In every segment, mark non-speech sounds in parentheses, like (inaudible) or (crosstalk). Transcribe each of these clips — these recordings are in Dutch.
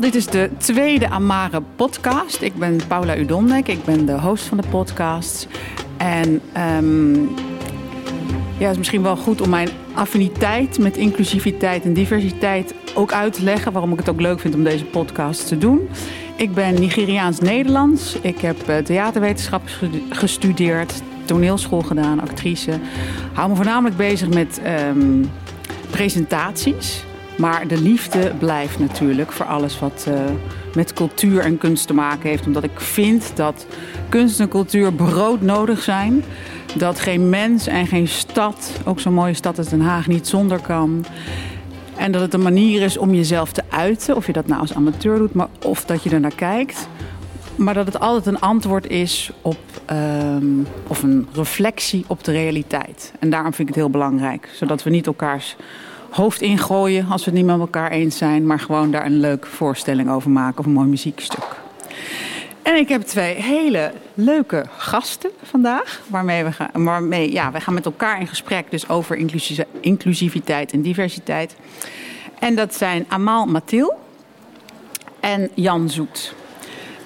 Dit is de tweede Amare podcast. Ik ben Paula Udondek. Ik ben de host van de podcast. En um, ja, het is misschien wel goed om mijn affiniteit met inclusiviteit en diversiteit ook uit te leggen. Waarom ik het ook leuk vind om deze podcast te doen. Ik ben Nigeriaans-Nederlands. Ik heb eh, theaterwetenschap gestudeerd, toneelschool gedaan, actrice. Hou me voornamelijk bezig met um, presentaties. Maar de liefde blijft natuurlijk voor alles wat uh, met cultuur en kunst te maken heeft. Omdat ik vind dat kunst en cultuur broodnodig zijn. Dat geen mens en geen stad, ook zo'n mooie stad als Den Haag, niet zonder kan. En dat het een manier is om jezelf te uiten. Of je dat nou als amateur doet, maar of dat je er naar kijkt. Maar dat het altijd een antwoord is op, um, of een reflectie op de realiteit. En daarom vind ik het heel belangrijk. Zodat we niet elkaars hoofd ingooien als we het niet met elkaar eens zijn. Maar gewoon daar een leuke voorstelling over maken of een mooi muziekstuk. En ik heb twee hele leuke gasten vandaag. Waarmee we gaan, waarmee, ja, we gaan met elkaar in gesprek dus over inclusiviteit en diversiteit. En dat zijn Amal Mathil en Jan Zoet.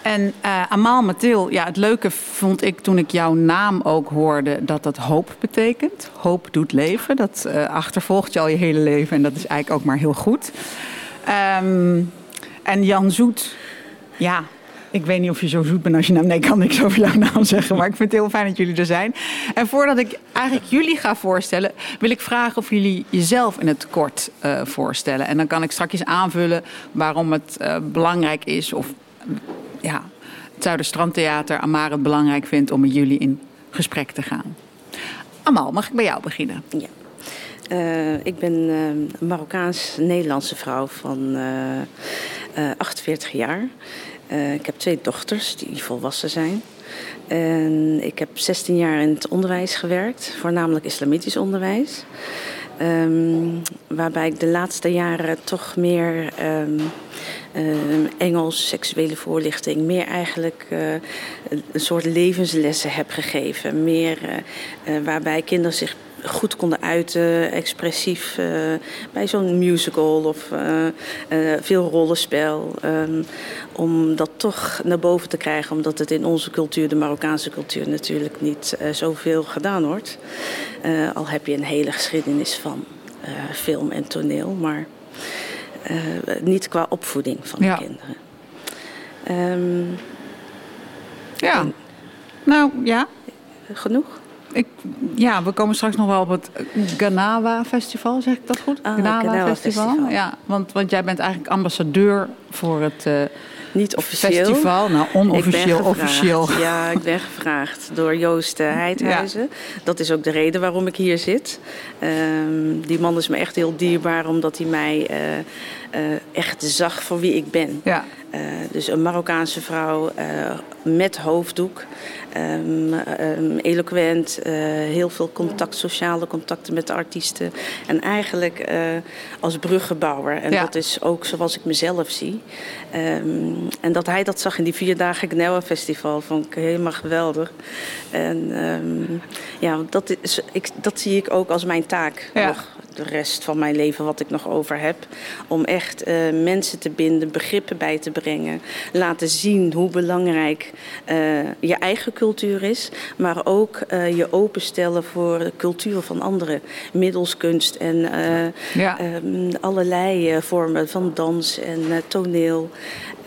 En uh, Amal Mathil, ja, het leuke vond ik toen ik jouw naam ook hoorde dat dat hoop betekent. Hoop doet leven. Dat uh, achtervolgt je al je hele leven en dat is eigenlijk ook maar heel goed. Um, en Jan Zoet, ja, ik weet niet of je zo zoet bent als je naam. Nee, kan niks over jouw naam zeggen. Maar ik vind het heel fijn dat jullie er zijn. En voordat ik eigenlijk jullie ga voorstellen, wil ik vragen of jullie jezelf in het kort uh, voorstellen. En dan kan ik straks aanvullen waarom het belangrijk is. Of ja, het Zuiderstrandtheater Amar het belangrijk vindt om met jullie in gesprek te gaan. Amal, mag ik bij jou beginnen? Ja. Uh, ik ben een Marokkaans-Nederlandse vrouw van 48 jaar. Uh, ik heb twee dochters die volwassen zijn. En ik heb 16 jaar in het onderwijs gewerkt, voornamelijk islamitisch onderwijs. Um, waarbij ik de laatste jaren toch meer um, um, Engels, seksuele voorlichting, meer eigenlijk uh, een soort levenslessen heb gegeven. Meer uh, uh, waarbij kinderen zich goed konden uiten, expressief uh, bij zo'n musical of uh, uh, veel rollenspel. Um, om dat toch naar boven te krijgen, omdat het in onze cultuur, de Marokkaanse cultuur, natuurlijk niet zoveel gedaan wordt. al heb je een hele geschiedenis van film en toneel, maar niet qua opvoeding van ja. de kinderen. Um, ja, nou ja. Genoeg? Ik, ja, we komen straks nog wel op het Ganawa Festival, zeg ik dat goed? Ah, Ganawa, Ganawa Festival. Festival. Ja, want, want jij bent eigenlijk ambassadeur voor het uh, Niet officieel. festival. Nou, onofficieel, officieel. Ja, ik ben gevraagd door Joost Heidhuizen. Ja. Dat is ook de reden waarom ik hier zit. Um, die man is me echt heel dierbaar, omdat hij mij uh, uh, echt zag voor wie ik ben. Ja. Dus een Marokkaanse vrouw met hoofddoek. Um, um, eloquent, uh, heel veel contact, sociale contacten met de artiesten. En eigenlijk uh, als bruggenbouwer. En Ja. dat is ook zoals ik mezelf zie. Um, en dat hij dat zag in die vier dagen Gnewa Festival vond ik helemaal geweldig. En ja, dat, is, ik, dat zie ik ook als mijn taak Ja. nog de rest van mijn leven wat ik nog over heb. Om echt uh, mensen te binden, begrippen bij te brengen. Laten zien hoe belangrijk je eigen cultuur is. Maar ook uh, je openstellen voor de cultuur van anderen. Middels kunst en uh, Ja. um, allerlei uh, vormen van dans en uh, toneel.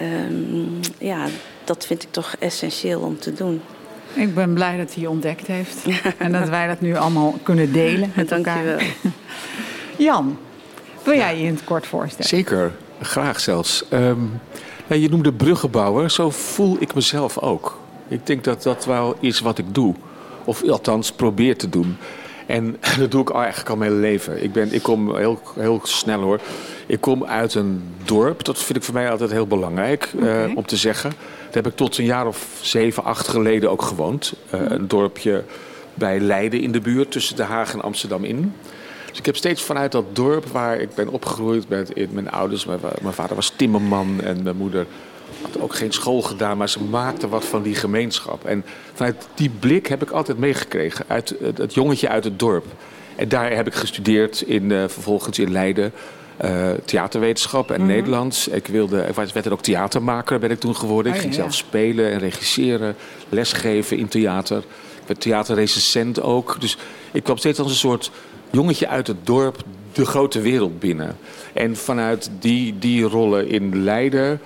Um, ja, dat vind ik toch essentieel om te doen. Ik ben blij dat hij je ontdekt heeft. en dat wij dat nu allemaal kunnen delen met Dank elkaar. je wel. Jan, wil jij je in het kort voorstellen? Zeker, graag zelfs. Um, ja, je noemde bruggenbouwer, zo voel ik mezelf ook. Ik denk dat dat wel is wat ik doe. Of althans probeer te doen. En (laughs) dat doe ik al eigenlijk al mijn hele leven. Ik, ben, ik kom heel, heel snel hoor. Ik kom uit een dorp. Dat vind ik voor mij altijd heel belangrijk uh, om te zeggen. Daar heb ik tot een jaar of zeven, acht geleden ook gewoond. Uh, een dorpje bij Leiden in de buurt, tussen Den Haag en Amsterdam in. Dus ik heb steeds vanuit dat dorp waar ik ben opgegroeid met mijn ouders. Mijn, mijn vader was timmerman en mijn moeder had ook geen school gedaan, maar ze maakte wat van die gemeenschap. En vanuit die blik heb ik altijd meegekregen, uit het, jongetje uit het dorp. En daar heb ik gestudeerd, in, uh, vervolgens in Leiden. uh, theaterwetenschap en Nederlands. Ik, wilde, ik werd er ook theatermaker, ben ik toen geworden. ik ging zelf spelen en regisseren, lesgeven in theater. Ik werd theaterrecensent ook. Dus ik kwam steeds als een soort jongetje uit het dorp de grote wereld binnen. En vanuit die, die rollen in Leiden...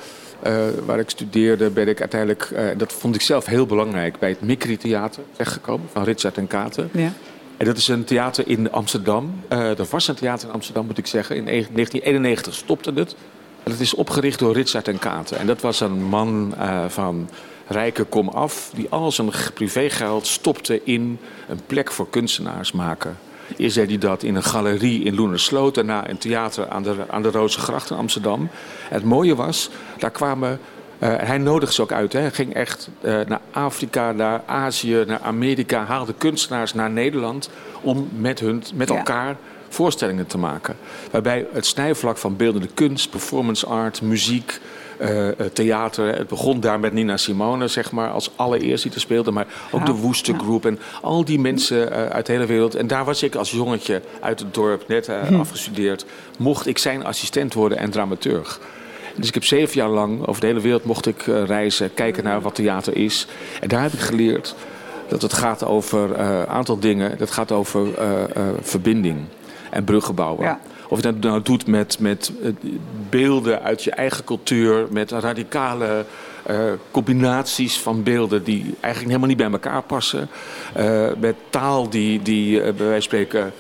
Uh, waar ik studeerde, ben ik uiteindelijk, uh, dat vond ik zelf heel belangrijk, bij het Mikri Theater terechtgekomen van Richard en Katen. Ja. En dat is een theater in Amsterdam. Uh, dat was een theater in Amsterdam, moet ik zeggen. In 1991 stopte het. En dat is opgericht door Richard en Katen. En dat was een man van rijke kom af, die al zijn privégeld stopte in een plek voor kunstenaars maken. Eerst deed hij dat in een galerie in Loenersloot. Daarna een theater aan de, aan de Roze Gracht in Amsterdam. het mooie was, daar kwamen... Uh, hij nodigde ze ook uit. Hè. Hij ging echt uh, naar Afrika, naar Azië, naar Amerika. Haalde kunstenaars naar Nederland om met, hun, met elkaar voorstellingen te maken. Waarbij het snijvlak van beeldende kunst, performance art, muziek, uh, theater. Het begon daar met Nina Simone, zeg maar, als allereerst die er speelde. Maar ook de Woeste Groep en al die mensen uh, uit de hele wereld. En daar was ik als jongetje uit het dorp, net hm. afgestudeerd. Mocht ik zijn assistent worden en dramaturg. Dus ik heb zeven jaar lang over de hele wereld mocht ik reizen, kijken naar wat theater is. En daar heb ik geleerd dat het gaat over een aantal dingen. Dat gaat over verbinding en bruggen bouwen. Ja. Of je dat nou doet met, met eh, beelden uit je eigen cultuur, met radicale uh, combinaties van beelden die eigenlijk helemaal niet bij elkaar passen. Uh, met taal die, die uh, bij wijze van spreken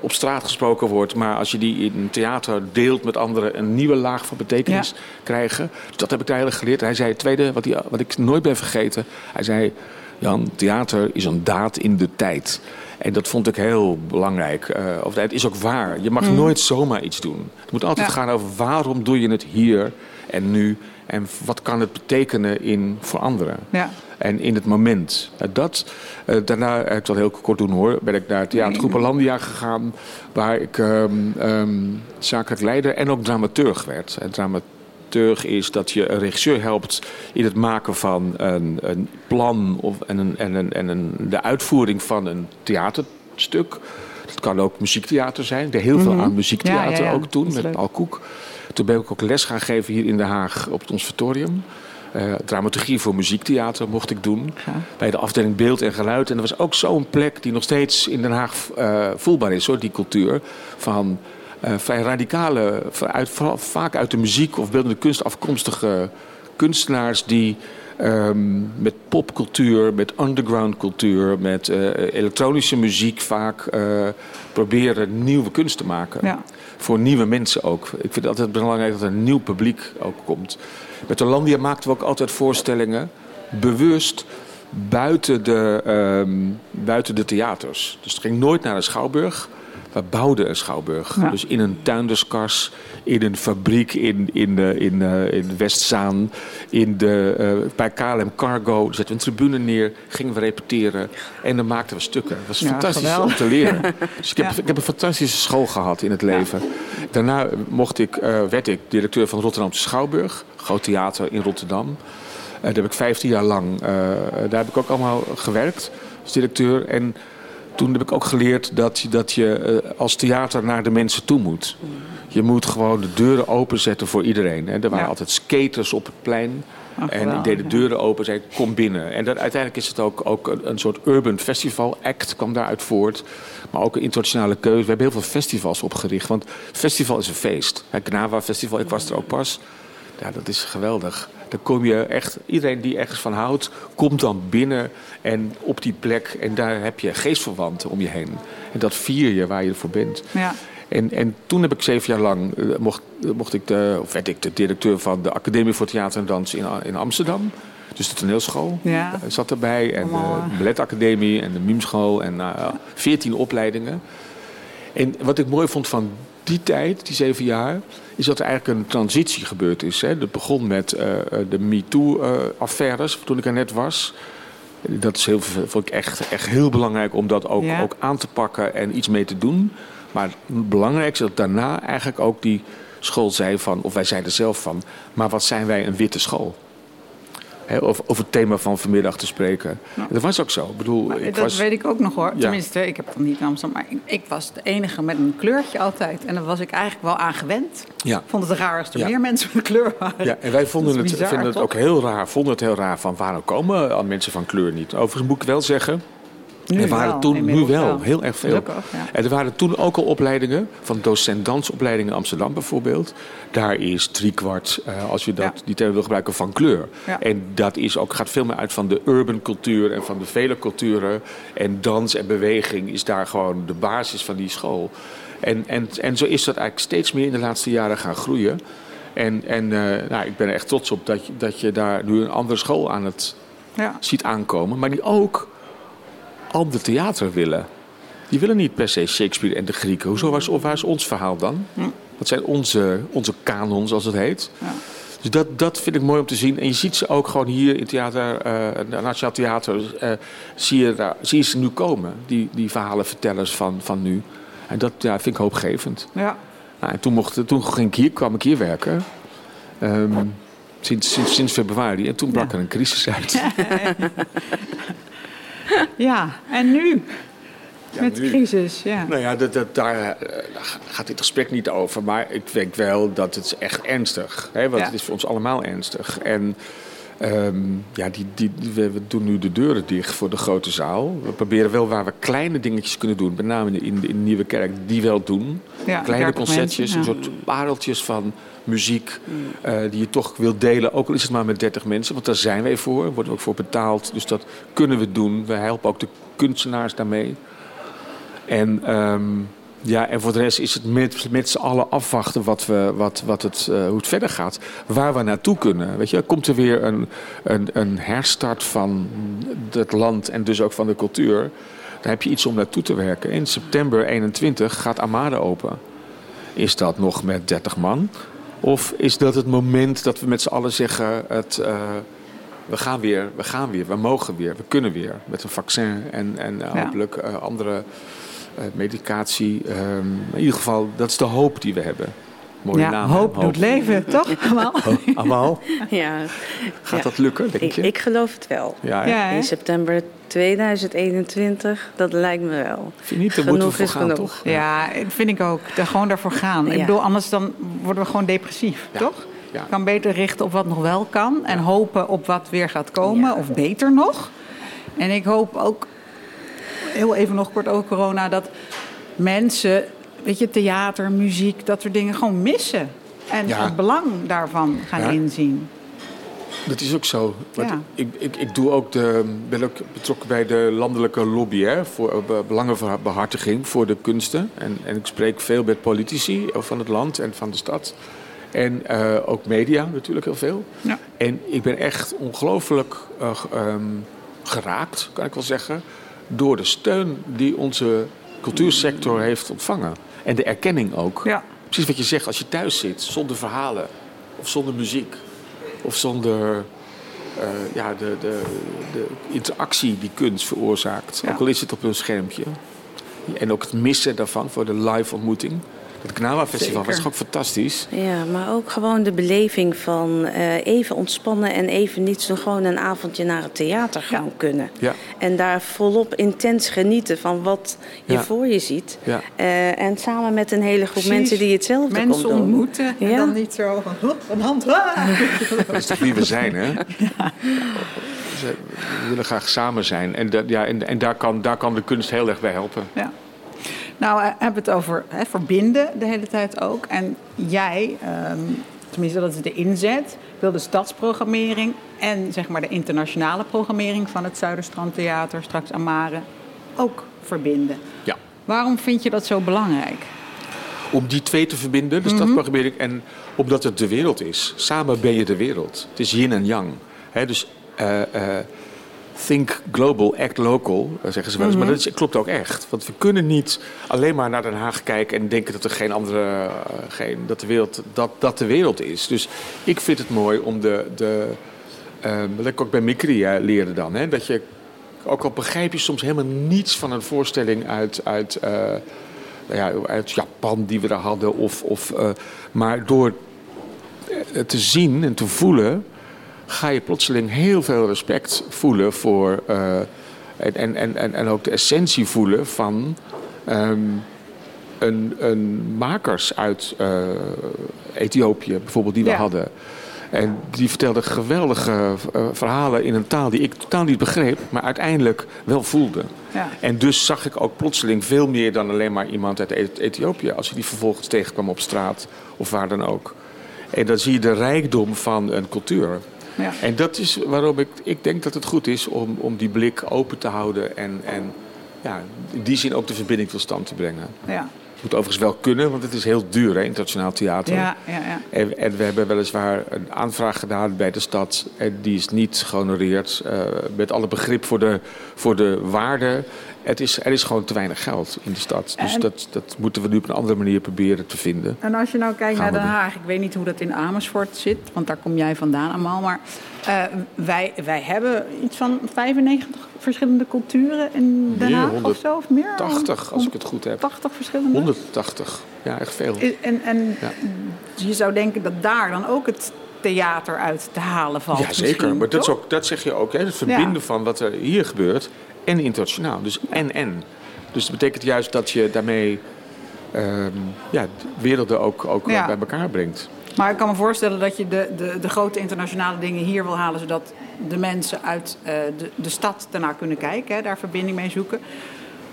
op straat gesproken wordt, maar als je die in theater deelt met anderen, een nieuwe laag van betekenis krijgen. Dus dat heb ik daar heel geleerd. Hij zei het tweede, wat, hij, wat ik nooit ben vergeten. Hij zei: Jan, theater is een daad in de tijd. En dat vond ik heel belangrijk. Uh, of het is ook waar. Je mag mm. nooit zomaar iets doen. Het moet altijd gaan over waarom doe je het hier en nu. En wat kan het betekenen in, voor anderen. Ja. En in het moment. Uh, dat, uh, daarna, ik zal heel kort doen hoor, ben ik naar Theatergroep Landia gegaan. Waar ik um, um, zakelijk leider en ook dramaturg werd. En dramaturg is dat je een regisseur helpt in het maken van een, een plan of, en, een, en, een, en een, de uitvoering van een theaterstuk. Dat kan ook muziektheater zijn. Ik deed heel veel mhm. aan muziektheater ook toen met Paul Koek. Toen ben ik ook les gaan geven hier in Den Haag op het conservatorium. Uh, dramaturgie voor muziektheater mocht ik doen. Bij de afdeling beeld en geluid. En dat was ook zo'n plek die nog steeds in Den Haag uh, voelbaar is, hoor, die cultuur. Van vrij radicale, uit, vaak uit de muziek of beeldende kunst afkomstige kunstenaars die um, met popcultuur, met underground cultuur, met uh, elektronische muziek vaak uh, proberen nieuwe kunst te maken. Ja. Voor nieuwe mensen ook. Ik vind het altijd belangrijk dat er een nieuw publiek ook komt. Met Orlandia maakten we ook altijd voorstellingen, bewust buiten de, um, buiten de theaters. Dus het ging nooit naar een schouwburg. We bouwden een schouwburg. Dus in een tuinderskars, in een fabriek in, in, uh, in, uh, in Westzaan, in de, uh, bij KLM Cargo. Zetten we een tribune neer, gingen we repeteren en dan maakten we stukken. Dat was fantastisch om te leren. (laughs) Dus ik heb, ik heb een fantastische school gehad in het leven. Daarna mocht ik, werd ik directeur van Rotterdamse Schouwburg, groot theater in Rotterdam. daar heb ik 15 jaar lang, daar heb ik ook allemaal gewerkt als directeur. En toen heb ik ook geleerd dat, je, dat je eh, als theater naar de mensen toe moet. Je moet gewoon de deuren openzetten voor iedereen. Er waren altijd skaters op het plein. en ik deed de deuren open en zei, kom binnen. En dat, uiteindelijk is het ook, ook een, een, soort urban festival act, kwam daaruit voort. Maar ook een internationale keuze. We hebben heel veel festivals opgericht. Want festival is een feest. Het Gnawa Festival, ik was er ook pas. Ja, dat is geweldig. Dan kom je echt, iedereen die ergens van houdt, komt dan binnen en op die plek. En daar heb je geestverwanten om je heen. En dat vier je waar je ervoor bent. Ja. En, en toen heb ik zeven jaar lang, eh, mocht, mocht ik de, of werd ik de directeur van de Academie voor Theater en Dans in, in Amsterdam. Dus de toneelschool ja. Eh, zat erbij. En de balletacademie en de mimschool. En uh, veertien opleidingen. En wat ik mooi vond van die tijd, die zeven jaar, is dat er eigenlijk een transitie gebeurd is. Hè. Dat begon met uh, de MeToo-affaires, toen ik er net was. Dat is heel, vond ik echt, echt heel belangrijk om dat ook, ook aan te pakken en iets mee te doen. Maar het belangrijkste is dat daarna eigenlijk ook die school zei van, of wij zeiden zelf van, maar wat zijn wij een witte school? Over, over het thema van vanmiddag te spreken. Dat was ook zo. Ik bedoel, ik dat was... weet ik ook nog hoor. Tenminste, ik heb dan niet in Amsterdam, maar ik, was de enige met een kleurtje altijd. En daar was ik eigenlijk wel aan gewend. Ja. Ik vond het raar als er meer mensen met kleur waren. Ja, en wij vonden het, vinden het ook heel raar. Vonden het heel raar van waarom komen al mensen van kleur niet? Overigens moet ik wel zeggen, nu er waren wel, toen nu wel, heel erg veel. Gelukkig, ja. En er waren toen ook al opleidingen, van docent dansopleidingen in Amsterdam bijvoorbeeld. Daar is driekwart, uh, als je dat, Ja. die term wil gebruiken, van kleur. Ja. En dat is ook, gaat veel meer uit van de urban cultuur en van de vele culturen. En dans en beweging is daar gewoon de basis van die school. En, en, en zo is dat eigenlijk steeds meer in de laatste jaren gaan groeien. En, en uh, nou, ik ben er echt trots op dat je, dat je daar nu een andere school aan het Ja. ziet aankomen. Maar die ook ander theater willen. Die willen niet per se Shakespeare en de Grieken. Hoezo was, waar is ons verhaal dan? Wat zijn onze, onze kanons, zoals het heet? Ja. Dus dat, dat vind ik mooi om te zien. En je ziet ze ook gewoon hier in theater, uh, Nationaal Theater, uh, zie, je daar, zie je ze nu komen. Die, die verhalenvertellers van, van nu. En dat ja, vind ik hoopgevend. Ja. Nou, en toen, mocht, toen ging ik hier, kwam ik hier werken. Um, sinds, sinds, sinds februari. En toen brak Ja. er een crisis uit. (laughs) (laughs) (laughs) ja, en nu? Ja, Met de crisis, ja. Nou ja, dat, dat, daar eh, daar gaat dit gesprek niet over. Maar ik denk wel dat het echt ernstig is. Want Ja. het is voor ons allemaal ernstig. En ehm, ja, die, die, we, we doen nu de deuren dicht voor de grote zaal. We proberen wel waar we kleine dingetjes kunnen doen. Met name in de, in de Nieuwe Kerk, die wel doen. Ja, Kleine 30 concertjes, een soort pareltjes van muziek. eh, die je toch wil delen. Ook al is het maar met 30 mensen. Want daar zijn wij voor. Daar worden we ook voor betaald. Dus dat kunnen we doen. We helpen ook de kunstenaars daarmee. En, ehm, ja, en voor de rest is het met, met z'n allen afwachten wat we, wat, wat het, eh, hoe het verder gaat. Waar we naartoe kunnen. Weet je, komt er weer een, een, een herstart van het land en dus ook van de cultuur. Dan heb je iets om naartoe te werken. In september 21 gaat Amade open. Is dat nog met 30 man? Of is dat het moment dat we met z'n allen zeggen: het, eh, we gaan weer, we gaan weer, we mogen weer, we kunnen weer. Met een vaccin en, en eh, hopelijk andere medicatie. Ehm, in ieder geval, dat is de hoop die we hebben. Mooie ja, naam. hè? hoop doet leven, toch? (laughs) Allemaal? Allemaal? Ja, Gaat Ja. dat lukken, denk ik, je? ik geloof het wel. ja? In september 2021, dat lijkt me wel. Vind je niet? Daar moeten we Genoeg voor is gaan, genoeg. toch? Ja, dat vind ik ook. Daar gewoon daarvoor gaan. Ik bedoel, anders dan worden we gewoon depressief, Ja. toch? Ja. Kan beter richten op wat nog wel kan en hopen op wat weer gaat komen, Ja. of beter nog. En ik hoop ook, heel even nog kort over corona, dat mensen, weet je, theater, muziek, dat soort dingen gewoon missen. En Ja. het belang daarvan gaan Ja. inzien. Dat is ook zo. Want Ja. ik, ik, ik doe ook de, ben ook betrokken bij de landelijke lobby hè, voor eh, be- belangenbehartiging voor de kunsten. En, en ik spreek veel met politici van het land en van de stad. En eh, ook media natuurlijk heel veel. Ja. En ik ben echt ongelooflijk eh, ehm, geraakt, kan ik wel zeggen, door de steun die onze cultuursector heeft ontvangen. En de erkenning ook. Ja. Precies wat je zegt, als je thuis zit, zonder verhalen of zonder muziek of zonder eh, ja, de, de, de interactie die kunst veroorzaakt, Ja. ook al is het op een schermpje. En ook het missen daarvan voor de live ontmoeting. Het Knawa Festival was toch ook fantastisch. Ja, maar ook gewoon de beleving van eh, even ontspannen en even niets doen. Gewoon een avondje naar het theater gaan kunnen. Ja. En daar volop intens genieten van wat je Ja. voor je ziet. Ja. Eh, en samen met een hele groep Precies. mensen die hetzelfde Mensen komt doen. ontmoeten en dan niet zo van, "Hup, een hand. ah." Dat is toch wie we zijn, hè? (laughs) We willen graag samen zijn. En, dat- ja, en, en daar, kan, daar kan de kunst heel erg bij helpen. Ja. Nou, we hebben het over hè, verbinden de hele tijd ook. En jij, ehm, tenminste dat is de inzet, wil de stadsprogrammering en zeg maar de internationale programmering van het Zuiderstrandtheater, straks Amare, ook verbinden. Ja. Waarom vind je dat zo belangrijk? Om die twee te verbinden, de stadsprogrammering, en omdat het de wereld is. Samen ben je de wereld. Het is yin en yang. Dus eh, eh, think global, act local, eh, zeggen ze wel eens. Maar dat is, klopt ook echt. Want we kunnen niet alleen maar naar Den Haag kijken en denken dat er geen andere, eh, geen, dat, de wereld, dat, dat de wereld is. Dus ik vind het mooi om de, de wat ik ook bij Mikri eh, leerde dan, hè, dat je ook al begrijp je soms helemaal niets van een voorstelling uit, uit, nou ja, uit Japan die we daar hadden. Of, of, maar door te zien en te voelen, ga je plotseling heel veel respect voelen voor. Uh, en, en, en, en ook de essentie voelen van. Um, een, een makers uit uh, Ethiopië, bijvoorbeeld, die we hadden. En die vertelde geweldige uh, verhalen in een taal die ik totaal niet begreep, maar uiteindelijk wel voelde. Ja. En dus zag ik ook plotseling veel meer dan alleen maar iemand uit Ethiopië. Als je die vervolgens tegenkwam op straat of waar dan ook. En dan zie je de rijkdom van een cultuur. Ja. En dat is waarom ik, ik denk dat het goed is om, om die blik open te houden en, en ja, in die zin ook de verbinding tot stand te brengen. Ja moet overigens wel kunnen, want het is heel duur, hè, internationaal theater. Ja, ja, ja. En, en, we hebben weliswaar een aanvraag gedaan bij de stad. En die is niet gehonoreerd. Uh, met alle begrip voor de, voor de waarde. Het is, er is gewoon te weinig geld in de stad. Dus dat, dat moeten we nu op een andere manier proberen te vinden. En als je nou kijkt naar Den Haag. Ik weet niet hoe dat in Amersfoort zit. Want daar kom jij vandaan allemaal. Maar uh, wij, wij hebben iets van 95 verschillende culturen in Den Haag of zo? Of meer? 80, als ik het goed heb. 80 verschillende? 180, ja, echt veel. En, en ja. je zou denken dat daar dan ook het theater uit te halen valt. Ja, zeker. Maar dat, is ook, dat zeg je ook, hè? het verbinden van wat er hier gebeurt en internationaal. Dus en en. Dus dat betekent juist dat je daarmee um, ja, werelden ook, ook bij elkaar brengt. Maar ik kan me voorstellen dat je de, de, de grote internationale dingen hier wil halen, zodat de mensen uit uh, de, de stad daarnaar kunnen kijken, hè, daar verbinding mee zoeken.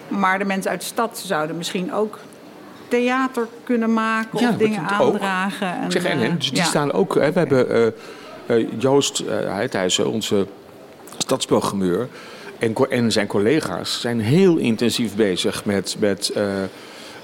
Maar de mensen uit de stad zouden misschien ook theater kunnen maken ja, of dingen aandragen. En, ik zeg en, en dus die staan ook. Hè, we hebben uh, Joost uh, onze stadsprogrammeur en, en zijn collega's zijn heel intensief bezig met, met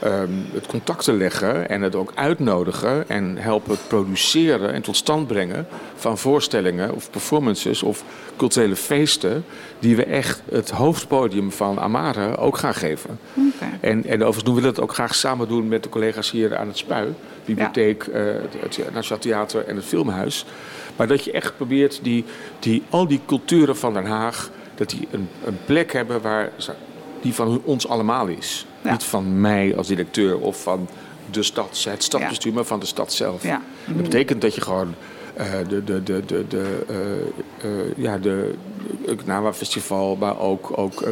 um, het contact te leggen en het ook uitnodigen en helpen het produceren en tot stand brengen van voorstellingen of performances of culturele feesten die we echt het hoofdpodium van Amare ook gaan geven. Okay. En, en overigens doen we dat ook graag samen doen met de collega's hier aan het Spui, bibliotheek, ja. uh, het Nationaal Theater en het Filmhuis. Maar dat je echt probeert die, die, al die culturen van Den Haag, dat die een, een plek hebben waar die van ons allemaal is. Niet van mij als directeur of van de stad, het stadsbestuur, maar van de stad zelf. Ja. Dat betekent dat je gewoon uh, de, de, de, de, de, uh, uh, ja, de Knawa Festival, maar ook, ook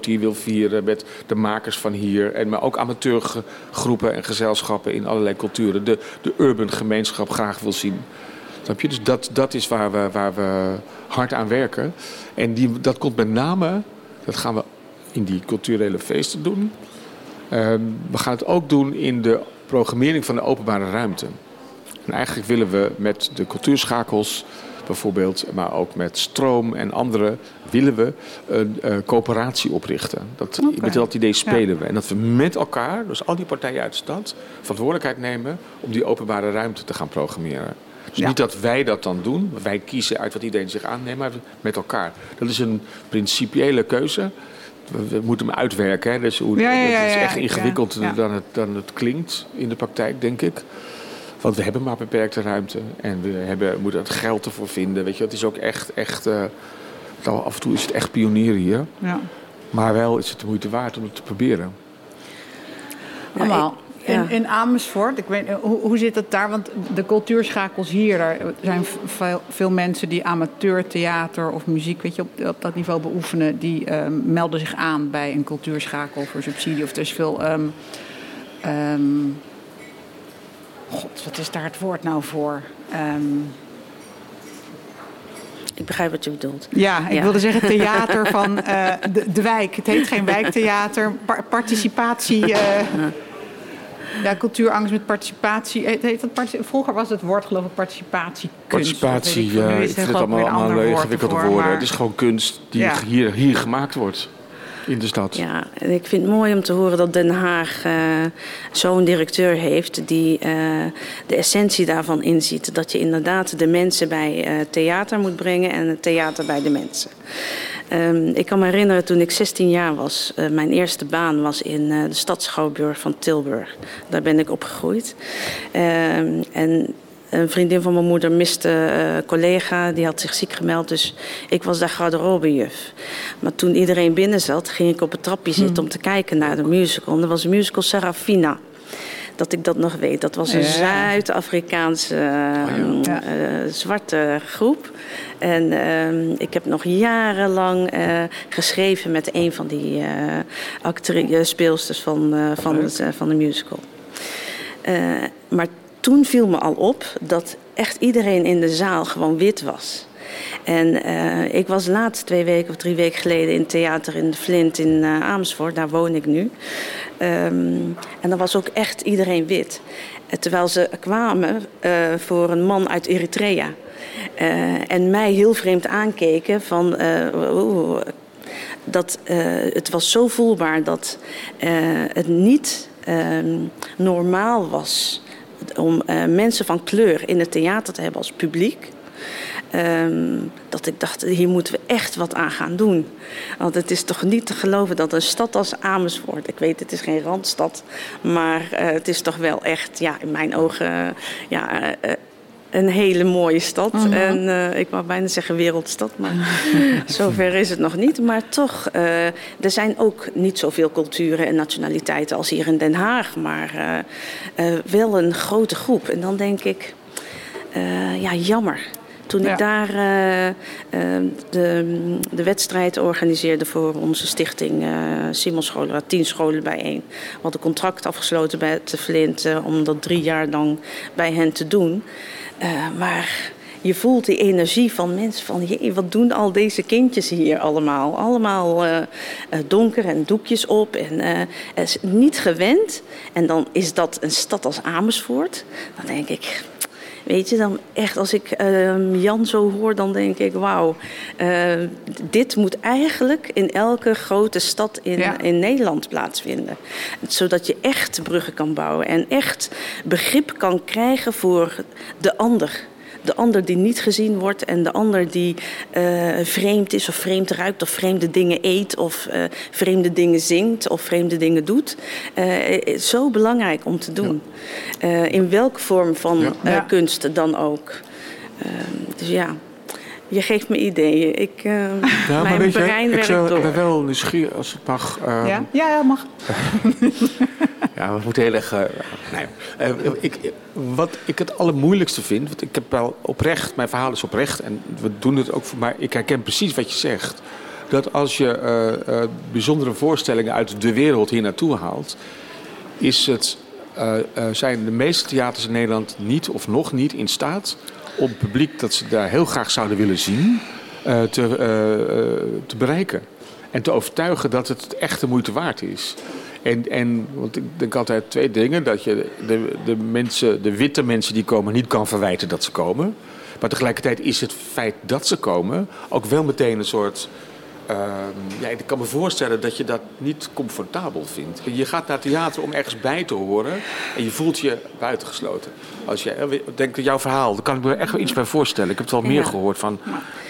die wil vieren met de makers van hier. En, maar ook amateurgroepen en gezelschappen in allerlei culturen. De, de urban gemeenschap graag wil zien. Snap je? Dus dat, dat is waar we, waar we hard aan werken. En die, dat komt met name, dat gaan we in die culturele feesten doen. Ehm, we gaan het ook doen in de programmering van de openbare ruimte. En eigenlijk willen we met de cultuurschakels bijvoorbeeld, maar ook met stroom en andere, willen we een uh, coöperatie oprichten. Dat, Met dat idee spelen we. En dat we met elkaar, dus al die partijen uit de stad, verantwoordelijkheid nemen om die openbare ruimte te gaan programmeren. Dus niet dat wij dat dan doen, wij kiezen uit wat iedereen zich aanneemt, maar met elkaar. Dat is een principiële keuze we moeten hem uitwerken. Hè? Dus hoe, het is echt ingewikkelder dan, het, dan het klinkt in de praktijk, denk ik. Want we hebben maar beperkte ruimte. En we hebben, moeten het geld ervoor vinden. Weet je, het is ook echt, echt uh, af en toe is het echt pionier hier. Ja. Maar wel is het de moeite waard om het te proberen. Allemaal. In, in, Amersfoort, ik weet, hoe, hoe zit het daar? Want de cultuurschakels hier, daar zijn veel, veel mensen die amateurtheater of muziek weet je, op, op dat niveau beoefenen, die um, melden zich aan bij een cultuurschakel voor subsidie. Of er is veel. Um, um, God, wat is daar het woord nou voor? ik begrijp wat je bedoelt. Ja, ik wilde zeggen (laughs) theater van uh, de, de, wijk. Het heet geen wijktheater. participatie. Uh, ja, cultuurangst met participatie. Heet dat Vroeger was het woord geloof ik participatie. Participatie, ja. Ik vind het allemaal, allemaal ingewikkelde woorden. Maar... Het is gewoon kunst die hier, hier gemaakt wordt in de stad. Ja, en ik vind het mooi om te horen dat Den Haag uh, zo'n directeur heeft die uh, de essentie daarvan inziet. Dat je inderdaad de mensen bij uh, theater moet brengen en het theater bij de mensen. Um, ik kan me herinneren toen ik 16 jaar was, uh, mijn eerste baan was in uh, de stad Schouwburg van Tilburg. Daar ben ik opgegroeid. Um, en een vriendin van mijn moeder miste een uh, collega, die had zich ziek gemeld. Dus ik was daar garderobejuf. Maar toen iedereen binnen zat, ging ik op het trapje zitten hmm. om te kijken naar de musical. En dat was de musical Serafina. Dat ik dat nog weet. Dat was een Ja. Zuid-Afrikaanse eh, Ja. eh, zwarte groep. En ehm, ik heb nog jarenlang eh, geschreven met een van die eh actri- eh, speelsters van, van, het, van de musical. Maar toen viel me al op dat echt iedereen in de zaal gewoon wit was. En eh, ik was laatst twee weken of drie weken geleden in het theater in Flint in eh, Amersfoort. Daar woon ik nu. Ehm, en dan was ook echt iedereen wit. Eh, Terwijl ze kwamen voor een man uit Eritrea. En mij heel vreemd aankeken van... dat, het was zo voelbaar dat het niet ehm, normaal was om mensen van kleur in het theater te hebben als publiek. Ehm, dat ik dacht, hier moeten we echt wat aan gaan doen. Want het is toch niet te geloven dat een stad als Amersfoort... ik weet, het is geen randstad... maar eh, het is toch wel echt, ja, in mijn ogen... eh, ja, eh, een hele mooie stad. En eh, ik wou bijna zeggen wereldstad, maar (laughs) zover is het nog niet. Maar toch, er zijn ook niet zoveel culturen en nationaliteiten als hier in Den Haag. Maar wel een grote groep. En dan denk ik, ja, jammer. Toen ik daar eh, eh, de, de wedstrijd organiseerde voor onze stichting eh Simon Scholen, waar tien scholen bijeen. We hadden contract afgesloten bij de Flint eh, om dat drie jaar lang bij hen te doen. Maar je voelt die energie van mensen van, jee, wat doen al deze kindjes hier allemaal? Allemaal donker en doekjes op en het is niet gewend. En dan is dat een stad als Amersfoort. Dan denk ik, Weet je, dan echt als ik ehm, Jan zo hoor, dan denk ik: wauw, eh, dit moet eigenlijk in elke grote stad in, Ja. in Nederland plaatsvinden. Zodat je echt bruggen kan bouwen en echt begrip kan krijgen voor de ander. De ander die niet gezien wordt en de ander die eh, vreemd is of vreemd ruikt of vreemde dingen eet of eh, vreemde dingen zingt of vreemde dingen doet. Eh, zo belangrijk om te doen. Eh, in welke vorm van Ja. eh, kunst dan ook. Dus ja, je geeft me ideeën. Ik, eh, Ja, mijn weet je, brein ik werkt zou- door. ik ben wel nieuwsgierig als het mag. ehm, Ja, ja, ja, mag. (laughs) Ja, we moeten heel erg. eh, nee. Eh, ik, wat ik het allermoeilijkste vind, want ik heb wel oprecht, mijn verhaal is oprecht en we doen het ook voor, maar ik herken precies wat je zegt. Dat als je eh, eh, bijzondere voorstellingen uit de wereld hier naartoe haalt, is het, eh, eh, zijn de meeste theaters in Nederland niet of nog niet in staat om publiek dat ze daar heel graag zouden willen zien, eh, te, eh, eh, te bereiken. En te overtuigen dat het echt de moeite waard is. En, en want ik denk altijd twee dingen. Dat je de, de, mensen, de witte mensen die komen niet kan verwijten dat ze komen. Maar tegelijkertijd is het feit dat ze komen ook wel meteen een soort... ehm, ja, ik kan me voorstellen dat je dat niet comfortabel vindt. Je gaat naar theater om ergens bij te horen en je voelt je buitengesloten. Als je, denk aan jouw verhaal, daar kan ik me echt wel iets bij voorstellen. Ik heb het al meer Ja. gehoord van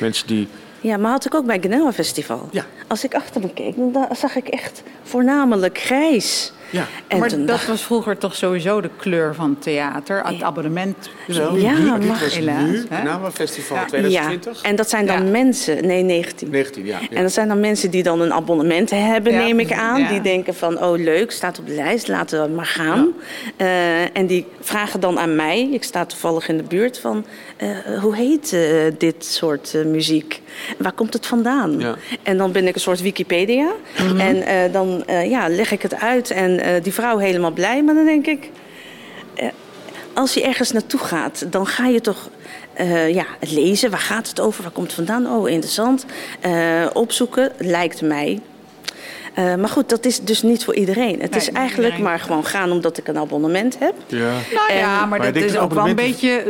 mensen die... Ja, maar had ik ook bij Genoa Festival. Ja. Als ik achter me keek, dan da- zag ik echt voornamelijk grijs. Ja, En maar dat dacht- was vroeger toch sowieso de kleur van theater. Het abonnement. Jawel, Ja, nu, maar- dit was helaas, nu, Festival Ja. 2020. Ja, en dat zijn dan Ja. mensen, nee 19. 19, ja. ja. En dat zijn dan mensen die dan een abonnement hebben, Ja, neem ik aan. ja. Die denken van, oh leuk, staat op de lijst, laten we maar gaan. Eh, en die vragen dan aan mij, ik sta toevallig in de buurt, van... eh, hoe heet eh, dit soort muziek? Waar komt het vandaan? Ja. En dan ben ik een soort Wikipedia. En eh, dan eh, ja, leg ik het uit en eh, die vrouw helemaal blij. Maar dan denk ik, eh, als je ergens naartoe gaat, dan ga je toch eh, ja, lezen. Waar gaat het over? Waar komt het vandaan? Oh, interessant. Eh, opzoeken, lijkt mij. Eh, maar goed, dat is dus niet voor iedereen. Het Nee, is eigenlijk maar gewoon gaan omdat ik een abonnement heb. Ja. Nou ja, En- maar, Maar dat is ook wel een beetje.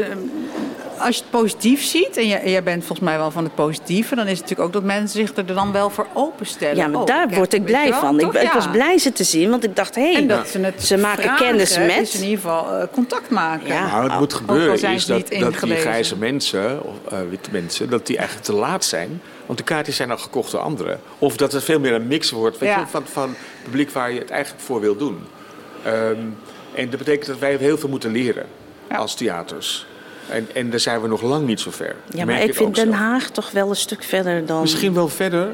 Als je het positief ziet, en jij, jij bent volgens mij wel van het positieve, dan is het natuurlijk ook dat mensen zich er dan wel voor openstellen. Ja, maar Oh, daar word ik blij wel, van. Ik, toch? ik Ja. was blij ze te zien, want ik dacht, hé, En dat ze het ze maken vragen, kennis met. Is in ieder geval eh, contact maken. Ja. Nou, het moet gebeuren is dat, die grijze mensen, of eh, witte mensen, dat die eigenlijk te laat zijn. Want de kaartjes zijn al gekocht door anderen. Of dat er veel meer een mix wordt weet Ja. je, van, van het publiek waar je het eigenlijk voor wil doen. Ehm, en dat betekent dat wij heel veel moeten leren Ja. als theaters. En, en daar zijn we nog lang niet zo ver. Ja, maar ik vind Den zelf. Haag toch wel een stuk verder dan... Misschien wel verder,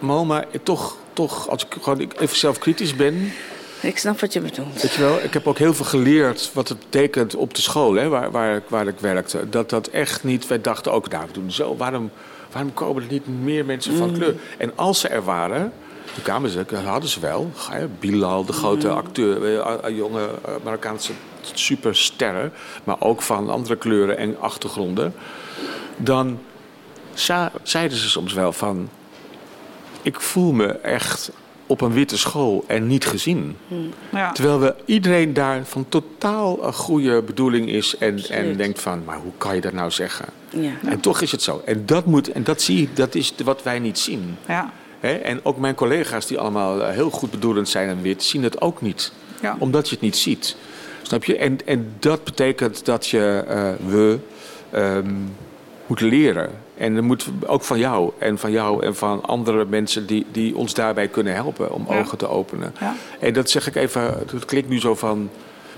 maar toch, toch als ik gewoon even zelf kritisch ben... Ik snap wat je bedoelt. Weet je wel, ik heb ook heel veel geleerd wat het betekent op de school hè, waar, waar, waar ik werkte. Dat dat echt niet, wij dachten ook, nou we doen zo, waarom, waarom komen er niet meer mensen van kleur? En als ze er waren, toen kwamen ze, hadden ze wel. Bilal, de grote acteur, eh, eh, jonge eh, Marokkaanse supersterren, maar ook van andere kleuren en achtergronden. Dan zeiden ze soms wel van, ik voel me echt op een witte school en niet gezien. Ja. Terwijl we iedereen daar van totaal een goede bedoeling is en, en denkt van, maar hoe kan je dat nou zeggen? Ja. En toch is het zo. En dat, moet, en dat zie ik, dat is wat wij niet zien. Ja. Hè? En ook mijn collega's die allemaal eh, heel goed bedoelend zijn en wit, zien het ook niet. Ja. Omdat je het niet ziet. Snap je? En, en dat betekent dat je, eh, we, ehm, moet leren. En dat moet ook van jou en van jou en van andere mensen die, die ons daarbij kunnen helpen om Ja. ogen te openen. Ja. En dat zeg ik even, het klinkt nu zo van,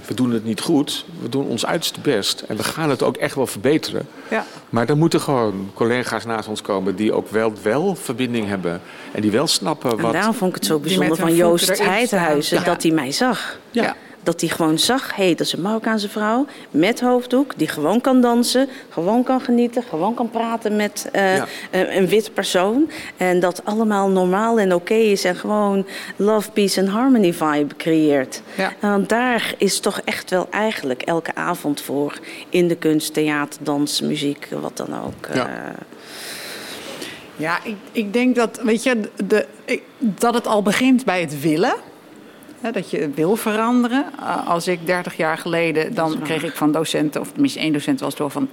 we doen het niet goed. We doen ons uiterste best. En we gaan het ook echt wel verbeteren. Ja. Maar dan moeten gewoon collega's naast ons komen die ook wel, wel verbinding hebben. En die wel snappen En wat... daarom vond ik het zo bijzonder van Joost staan. dat hij mij zag. Ja. Dat hij gewoon zag, hé, hey, dat is een Marokkaanse vrouw met hoofddoek... die gewoon kan dansen, gewoon kan genieten, gewoon kan praten met eh, Ja. een, een witte persoon. En dat allemaal normaal en oké is en gewoon love, peace en harmony vibe creëert. Ja. En Want daar is toch echt wel eigenlijk elke avond voor in de kunst, theater, dans, muziek, wat dan ook. Ja. eh, Ja, ik, ik denk dat, weet je, de, ik- dat het al begint bij het willen. Dat je wil veranderen. Uh, als ik 30 jaar geleden, dan kreeg ik van docenten, of tenminste één docent was door van...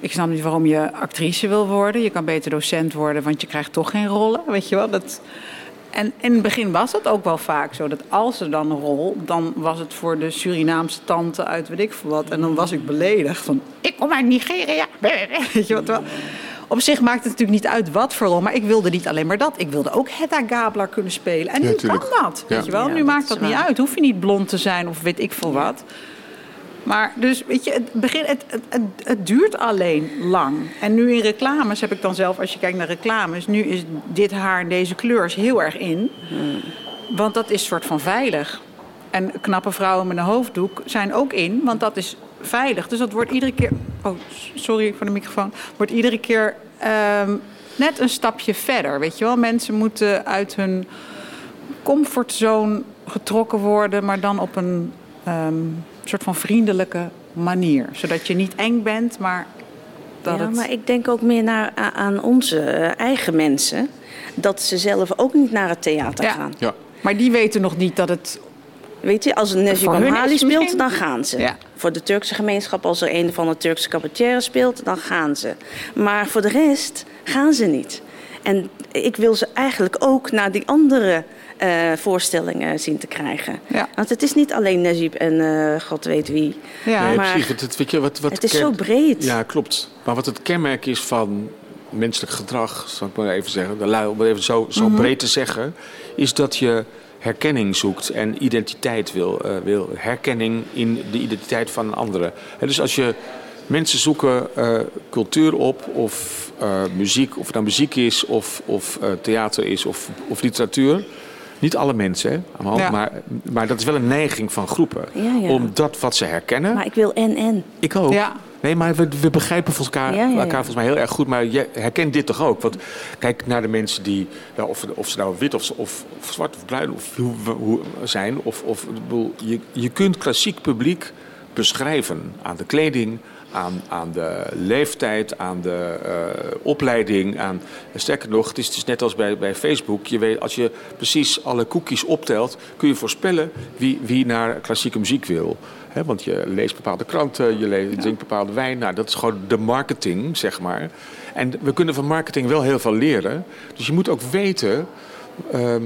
Ik snap niet waarom je actrice wil worden. Je kan beter docent worden, want je krijgt toch geen rollen. Weet je wel? Dat, en in het begin was het ook wel vaak zo dat als er dan een rol, dan was het voor de Surinaamse tante uit weet ik veel wat. En dan was ik beledigd van, ik kom uit Nigeria. (laughs) Weet je wat wel? Op zich maakt het natuurlijk niet uit wat voor rol, maar ik wilde niet alleen maar dat. Ik wilde ook Hedda Gabler kunnen spelen. En nu kan dat, Ja. weet je wel. Ja, nu dat maakt dat niet uit. Hoef je niet blond te zijn of weet ik veel wat. Maar dus, weet je, het, begin, het, het, het, het duurt alleen lang. En nu in reclames heb ik dan zelf, als je kijkt naar reclames... nu is dit haar en deze kleur is heel erg in. Want dat is soort van veilig. En knappe vrouwen met een hoofddoek zijn ook in, want dat is veilig. Dus dat wordt iedere keer... Oh, sorry voor de microfoon. Wordt iedere keer ehm, net een stapje verder, weet je wel. Mensen moeten uit hun comfortzone getrokken worden... maar dan op een ehm, soort van vriendelijke manier. Zodat je niet eng bent, maar dat ja, het... maar ik denk ook meer naar, aan onze eh, eigen mensen. Dat ze zelf ook niet naar het theater Ja. gaan. Ja. Maar die weten nog niet dat het... Weet je, als een Amhali het speelt, misschien- dan gaan ze. Ja. Voor de Turkse gemeenschap, als er een van de Turkse cabaretiers speelt, dan gaan ze. Maar voor de rest gaan ze niet. En ik wil ze eigenlijk ook naar die andere eh, voorstellingen zien te krijgen. Ja. Want het is niet alleen Nezib en eh, god weet wie. Ja, Nee, maar precies. Het, het- weet je, wat, wat het is zo breed. Ja, klopt. Maar wat het kenmerk is van menselijk gedrag, zal ik maar even zeggen, de lui- om het even zo, zo breed te zeggen, is dat je herkenning zoekt en identiteit wil, eh, wil. Herkenning in de identiteit van een andere. Dus als je mensen zoeken eh, cultuur op of eh, muziek, of het nou muziek is of, of theater is of, of literatuur. Niet alle mensen, hè, hand, Ja. maar, maar dat is wel een neiging van groepen. Ja, ja. Om dat wat ze herkennen. Maar ik wil en en. Ik ook. Ja. Nee, maar we, we begrijpen elkaar, Ja, ja, ja. elkaar volgens mij heel erg goed. Maar je herkent dit toch ook? Want kijk naar de mensen die, ja, of, of ze nou wit of, of, of zwart of bruin of hoe, hoe zijn. Of, of, je, je kunt klassiek publiek beschrijven aan de kleding, aan, aan de leeftijd, aan de eh, opleiding. Aan, sterker nog, het is, het is net als bij, bij Facebook. Je weet, als je precies alle cookies optelt, kun je voorspellen wie, wie naar klassieke muziek wil. Want je leest bepaalde kranten, je, leest, je drinkt bepaalde wijn. Nou, dat is gewoon de marketing, zeg maar. En we kunnen van marketing wel heel veel leren. Dus je moet ook weten. ehm,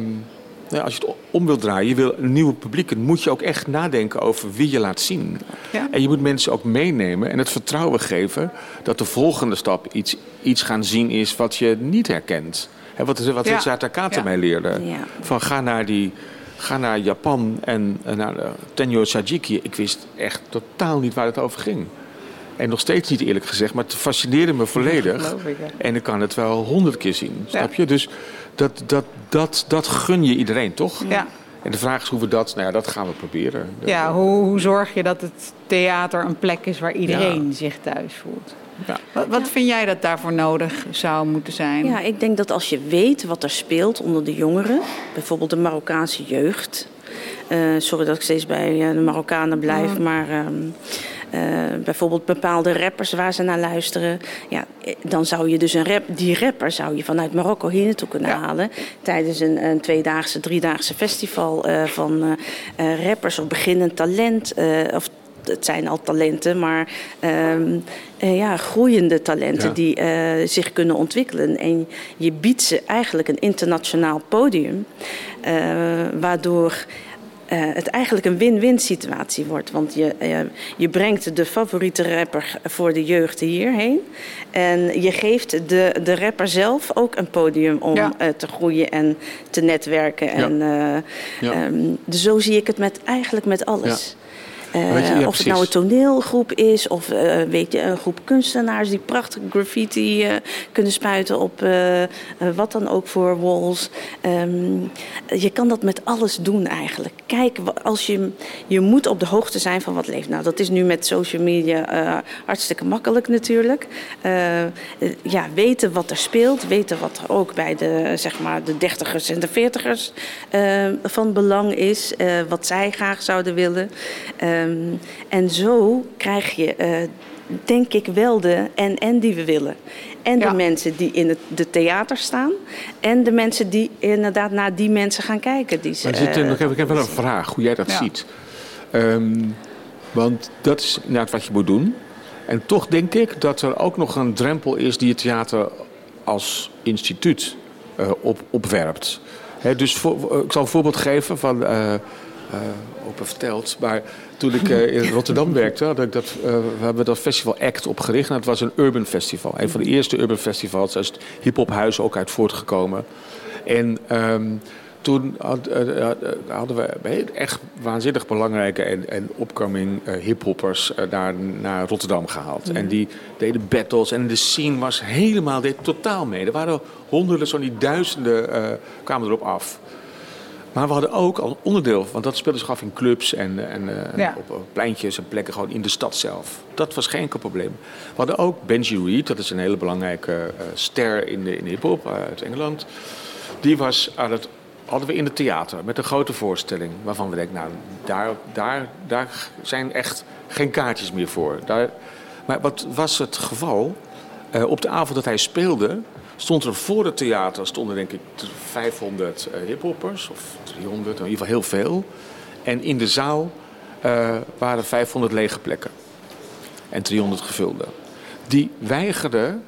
nou, als je het om wilt draaien, je wil een nieuwe publiek, dan moet je ook echt nadenken over wie je laat zien. Ja. En je moet mensen ook meenemen en het vertrouwen geven dat de volgende stap iets, iets gaan zien is wat je niet herkent. Wat wat Ja. Ja. mij leerde. Ja. Van ga naar, die, ga naar Japan en eh, naar de Tenyo Sajiki. Ik wist echt totaal niet waar het over ging. En nog steeds niet eerlijk gezegd, maar het fascineerde me volledig. ik, ja. En ik kan het wel honderd keer zien, snap je? Dus dat, dat, dat, dat gun je iedereen, toch? Ja. En de vraag is hoe we dat, nou ja, dat gaan we proberen. Ja, hoe, hoe zorg je dat het theater een plek is waar iedereen zich thuis voelt? Ja. Wat, wat vind jij dat daarvoor nodig zou moeten zijn? Ja, ik denk dat als je weet wat er speelt onder de jongeren, bijvoorbeeld de Marokkaanse jeugd. eh, sorry dat ik steeds bij eh, de Marokkanen blijf, maar ehm, eh, bijvoorbeeld bepaalde rappers waar ze naar luisteren. Ja, eh, dan zou je dus een rap, die rapper zou je vanuit Marokko hier naartoe kunnen Ja. halen. Tijdens een, een tweedaagse, driedaagse festival eh, van eh, eh, rappers of beginnend talent. eh, of het zijn al talenten, maar ehm, eh, ja, groeiende talenten Ja. die eh, zich kunnen ontwikkelen. En je biedt ze eigenlijk een internationaal podium, eh, waardoor eh, het eigenlijk een win-win situatie wordt. Want je, eh, je brengt de favoriete rapper voor de jeugd hierheen. En je geeft de, de rapper zelf ook een podium om Ja. eh, te groeien en te netwerken. En, eh, Ja. ehm, dus zo zie ik het met, eigenlijk met alles. Eh, je, ja, of het nou een toneelgroep is, of eh, weet je, een groep kunstenaars die prachtig graffiti eh, kunnen spuiten op wat dan ook voor walls. Ehm, je kan dat met alles doen eigenlijk. Kijk, als je, je moet op de hoogte zijn van wat leeft. Nou, dat is nu met social media hartstikke makkelijk natuurlijk. Ja, weten wat er speelt, weten wat er ook bij de, zeg maar, de dertigers en de veertigers van belang is, wat zij graag zouden willen. Ehm, en zo krijg je, eh, denk ik, wel de en-en die we willen. En Ja. de mensen die in het de theater staan. En de mensen die inderdaad naar die mensen gaan kijken. Die ze, Maar zit, een- eh, ik, heb, ik heb wel een vraag, hoe jij dat Ja. ziet. Ehm, want dat is inderdaad wat je moet doen. En toch denk ik dat er ook nog een drempel is die het theater als instituut eh, op, opwerpt. Hè, dus voor, ik zal een voorbeeld geven van. eh eh open verteld. Maar toen ik eh, in Rotterdam (laughs) werkte, had ik dat, eh, we hebben dat festival ACT opgericht. En dat was een urban festival. Een van de eerste urban festivals. Daar is het hip-hop huis ook uit voortgekomen. En ehm, toen had- hadden we echt waanzinnig belangrijke en, en opkoming eh, hiphoppers naar, naar Rotterdam gehaald. En die deden battles en de scene was helemaal, deed totaal mee. Er waren honderden, zo die duizenden kwamen erop af. Maar we hadden ook al onderdeel, want dat speelde zich af in clubs en, en eh, Ja. op, op pleintjes en plekken gewoon in de stad zelf. Dat was geen enkel probleem. We hadden ook Benji Reed, dat is een hele belangrijke eh, ster in de, in de hip-hop eh, uit Engeland. Die was aan het, hadden we in het theater met een grote voorstelling. Waarvan we denken, nou, daar, daar, daar zijn echt geen kaartjes meer voor. Daar, maar wat was het geval? Eh, op de avond dat hij speelde, stond er voor het theater stonden denk ik 500 eh hiphoppers, of 300, in ieder geval heel veel. En in de zaal eh, waren 500 lege plekken en 300 gevulde. Die weigerden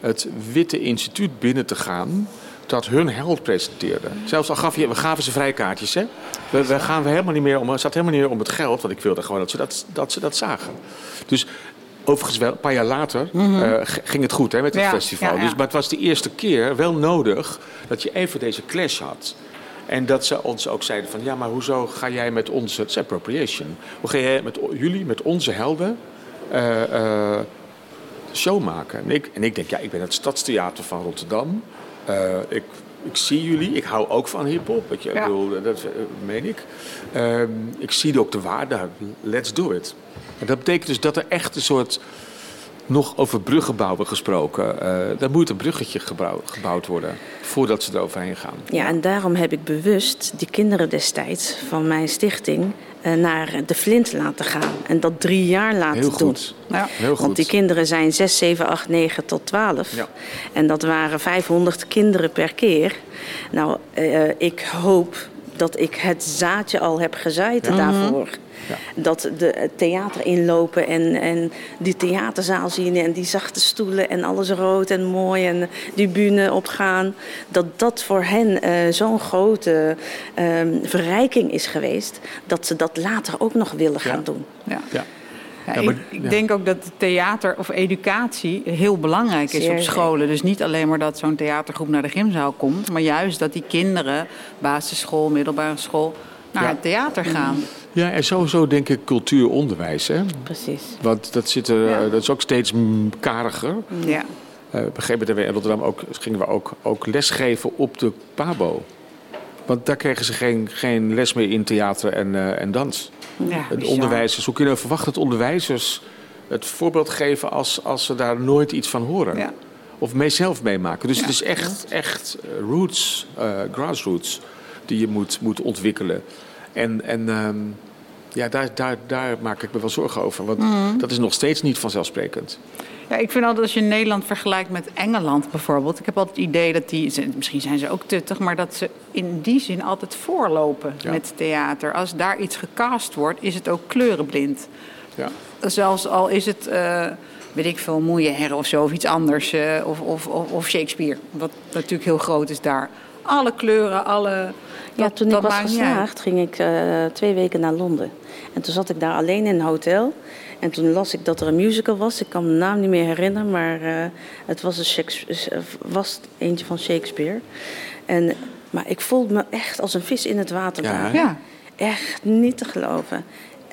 het Witte Instituut binnen te gaan dat hun held presenteerde. Zelfs al gaf we gaven ze vrijkaartjes, hè. We, we gaan we helemaal niet meer om, het zat helemaal niet meer om het geld, want ik wilde gewoon dat ze dat, dat, ze dat zagen. Dus overigens wel, een paar jaar later eh, g- ging het goed hè, met het Ja, festival. ja, ja. Dus, maar het was de eerste keer wel nodig dat je even deze clash had. En dat ze ons ook zeiden van, ja, maar hoezo ga jij met onze... Het is appropriation. Hoe ga jij met jullie, met onze helden... eh, eh, show maken. En ik, en ik denk, ja, ik ben het Stadstheater van Rotterdam. Eh, ik, ik zie jullie, ik hou ook van hip-hop. Ik Ja. bedoel, dat eh, meen ik. Ehm, ik zie ook de waarde, let's do it. En dat betekent dus dat er echt een soort. Nog over bruggen bouwen gesproken. eh er moet een bruggetje gebouw- gebouwd worden voordat ze eroverheen gaan. Ja, en daarom heb ik bewust die kinderen destijds van mijn stichting eh, naar de Flint laten gaan. En dat drie jaar laten Heel doen. goed. Ja. Heel goed. Want die kinderen zijn 6, 7, 8, 9 tot 12. Ja. En dat waren 500 kinderen per keer. Nou, eh, ik hoop dat ik het zaadje al heb gezaaid Ja. daarvoor. Ja. Dat de het theater inlopen en, en die theaterzaal zien en die zachte stoelen en alles rood en mooi en die bühne opgaan. Dat dat voor hen eh, zo'n grote ehm, verrijking is geweest. Dat ze dat later ook nog willen gaan Ja. doen. Ja. Ja. Ja, Ja, maar- ik denk ook dat theater of educatie heel belangrijk is Zeer op scholen. Dus niet alleen maar dat zo'n theatergroep naar de gymzaal komt, maar juist dat die kinderen, basisschool, middelbare school, naar Ja. het theater gaan. Ja, en sowieso denk ik cultuuronderwijs. Hè? Precies. Want dat, zit er, Ja. dat is ook steeds kariger. Ja. Eh, op een gegeven moment in Rotterdam ook, gingen we ook, ook lesgeven op de PABO. Want daar kregen ze geen, geen les meer in theater en, uh, en dans. Ja, bizar. onderwijzers, hoe kunnen we verwachten dat onderwijzers het voorbeeld geven als, als ze daar nooit iets van horen? Ja. Of mee zelf meemaken. Dus het is echt, echt eh, roots, uh, grassroots, die je moet, moet ontwikkelen. En, en um, ja, daar, daar, daar maak ik me wel zorgen over. Want mm. dat is nog steeds niet vanzelfsprekend. Ja, ik vind altijd als je Nederland vergelijkt met Engeland bijvoorbeeld. Ik heb altijd het idee dat die, misschien zijn ze ook tuttig, maar dat ze in die zin altijd voorlopen ja. met theater. Als daar iets gecast wordt, is het ook kleurenblind. Ja. Zelfs al is het, uh, weet ik veel, Molière of zo, of iets anders. Uh, of, of, of, Shakespeare, wat natuurlijk heel groot is daar. Alle kleuren, alle. Ja, dat, toen ik was geslaagd, ging ik uh, twee weken naar Londen. En toen zat ik daar alleen in een hotel. En toen las ik dat er een musical was. Ik kan de naam niet meer herinneren, maar uh, het was, een Shakespeare, was eentje van Shakespeare. En, maar ik voelde me echt als een vis in het water Ja, daar. Ja. Echt niet te geloven.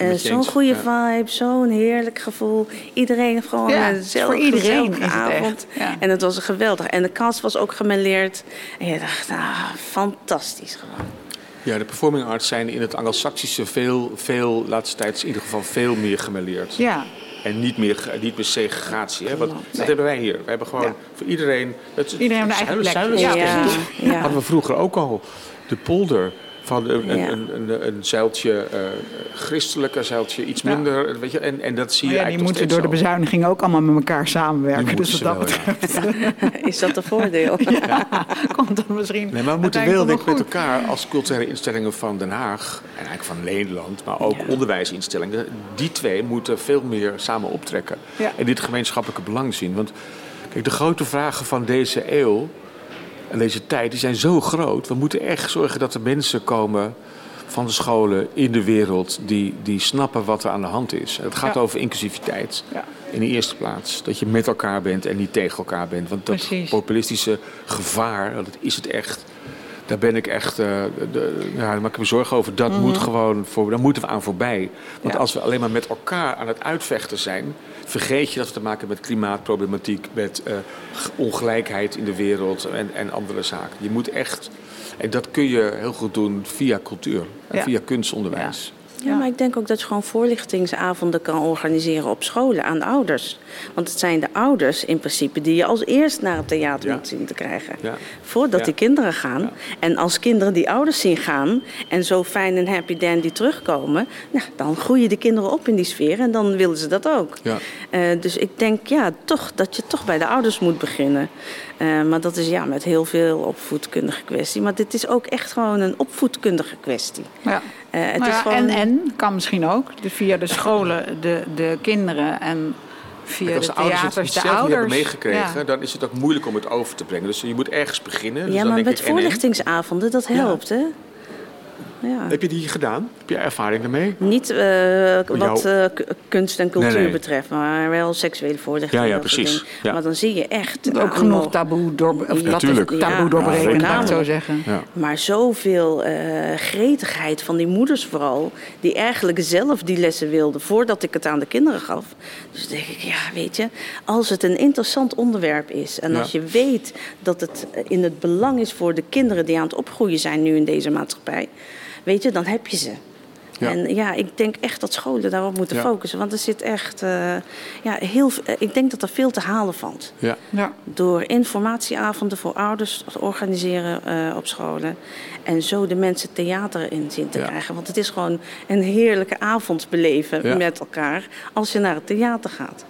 Uh, je zo'n goede ja. vibe, zo'n heerlijk gevoel. Iedereen gewoon Ja, een zelf, voor iedereen gezellige is het echt, avond. ja. En het was geweldig. En de cast was ook gemêleerd. En je dacht, ah, fantastisch gewoon. Ja, de performing arts zijn in het Anglo-Saxische veel, veel, laatste tijd in ieder geval veel meer gemêleerd. Ja, En niet meer, niet meer segregatie. Hè? Want dat hebben wij hier. We hebben gewoon Ja. voor iedereen... Het, Iedereen heeft een eigen plek. Ja, ja. Hadden we vroeger ook al. De polder. Van een, Ja. een, een, een, een zeiltje eh christelijk, een zeiltje iets Ja. minder. Weet je, en, en dat zie je ja, die eigenlijk moeten nog door de steeds bezuinigingen ook allemaal met elkaar samenwerken. Die Dus wat dat moeten wel, betreft (laughs) Is dat een voordeel? komt dat misschien. Nee, maar we moeten wel denk ik, met elkaar als culturele instellingen van Den Haag en eigenlijk van Nederland, maar ook onderwijsinstellingen, die twee moeten veel meer samen optrekken Ja. en dit gemeenschappelijke belang zien. Want kijk, de grote vragen van deze eeuw en deze tijd, die zijn zo groot. We moeten echt zorgen dat er mensen komen van de scholen in de wereld die, die snappen wat er aan de hand is. Het gaat Ja. over inclusiviteit. Ja. In de eerste plaats. Dat je met elkaar bent en niet tegen elkaar bent. Want dat Precies. populistische gevaar, dat is het echt. Daar ben ik echt. eh, de, ja, daar maak ik me zorgen over. Dat moet gewoon voor, daar moeten we aan voorbij. Want Mhm. Ja. als we alleen maar met elkaar aan het uitvechten zijn. vergeet je dat we te maken hebben met klimaatproblematiek. met eh, ongelijkheid in de wereld en, en andere zaken. Je moet echt. En dat kun je heel goed doen via cultuur en Ja. via kunstonderwijs. Ja, maar ik denk ook dat je gewoon voorlichtingsavonden kan organiseren op scholen aan de ouders. Want het zijn de ouders in principe die je als eerst naar het theater Ja. moet zien te krijgen. Ja. Voordat Ja. die kinderen gaan. En als kinderen die ouders zien gaan en zo fijn en happy dandy terugkomen, nou, dan groeien de kinderen op in die sfeer en dan willen ze dat ook. Ja. Eh, dus ik denk ja, toch, dat je toch bij de ouders moet beginnen. Eh, maar dat is ja, met heel veel opvoedkundige kwestie. Maar dit is ook echt gewoon een opvoedkundige kwestie. Ja. Eh, het is ja, gewoon... En, en kan misschien ook de, via de scholen de, de kinderen en via Kijk, als de de ouders het theaters niet de zelf niet hebben ouders. meegekregen, Ja. dan is het ook moeilijk om het over te brengen. Dus je moet ergens beginnen. Dus Ja, dan maar denk met ik, en, en? voorlichtingsavonden, dat helpt, hè? Ja. Heb je die gedaan? Heb je ervaring daarmee? Niet eh, wat eh, kunst en cultuur Nee, nee. betreft, maar wel seksuele voorlichting. Ja, ja, precies. Ja. Maar dan zie je echt... Ook genoeg taboe, door, of dat Natuurlijk. is taboe Ja, doorbreken, laat ik zo zeggen. Ja. Maar zoveel eh gretigheid van die moeders vooral... die eigenlijk zelf die lessen wilden voordat ik het aan de kinderen gaf. Dus denk ik, ja, weet je... als het een interessant onderwerp is... en Ja. als je weet dat het in het belang is voor de kinderen... die aan het opgroeien zijn nu in deze maatschappij... weet je, dan heb je ze. Ja. En ja, ik denk echt dat scholen daarop moeten Ja. focussen. Want er zit echt... eh, ja, heel, eh, ik denk dat er veel te halen valt Ja. Ja. door informatieavonden voor ouders te organiseren eh, op scholen. En zo de mensen theater in zien te Ja. krijgen. Want het is gewoon een heerlijke avond beleven Ja. met elkaar als je naar het theater gaat.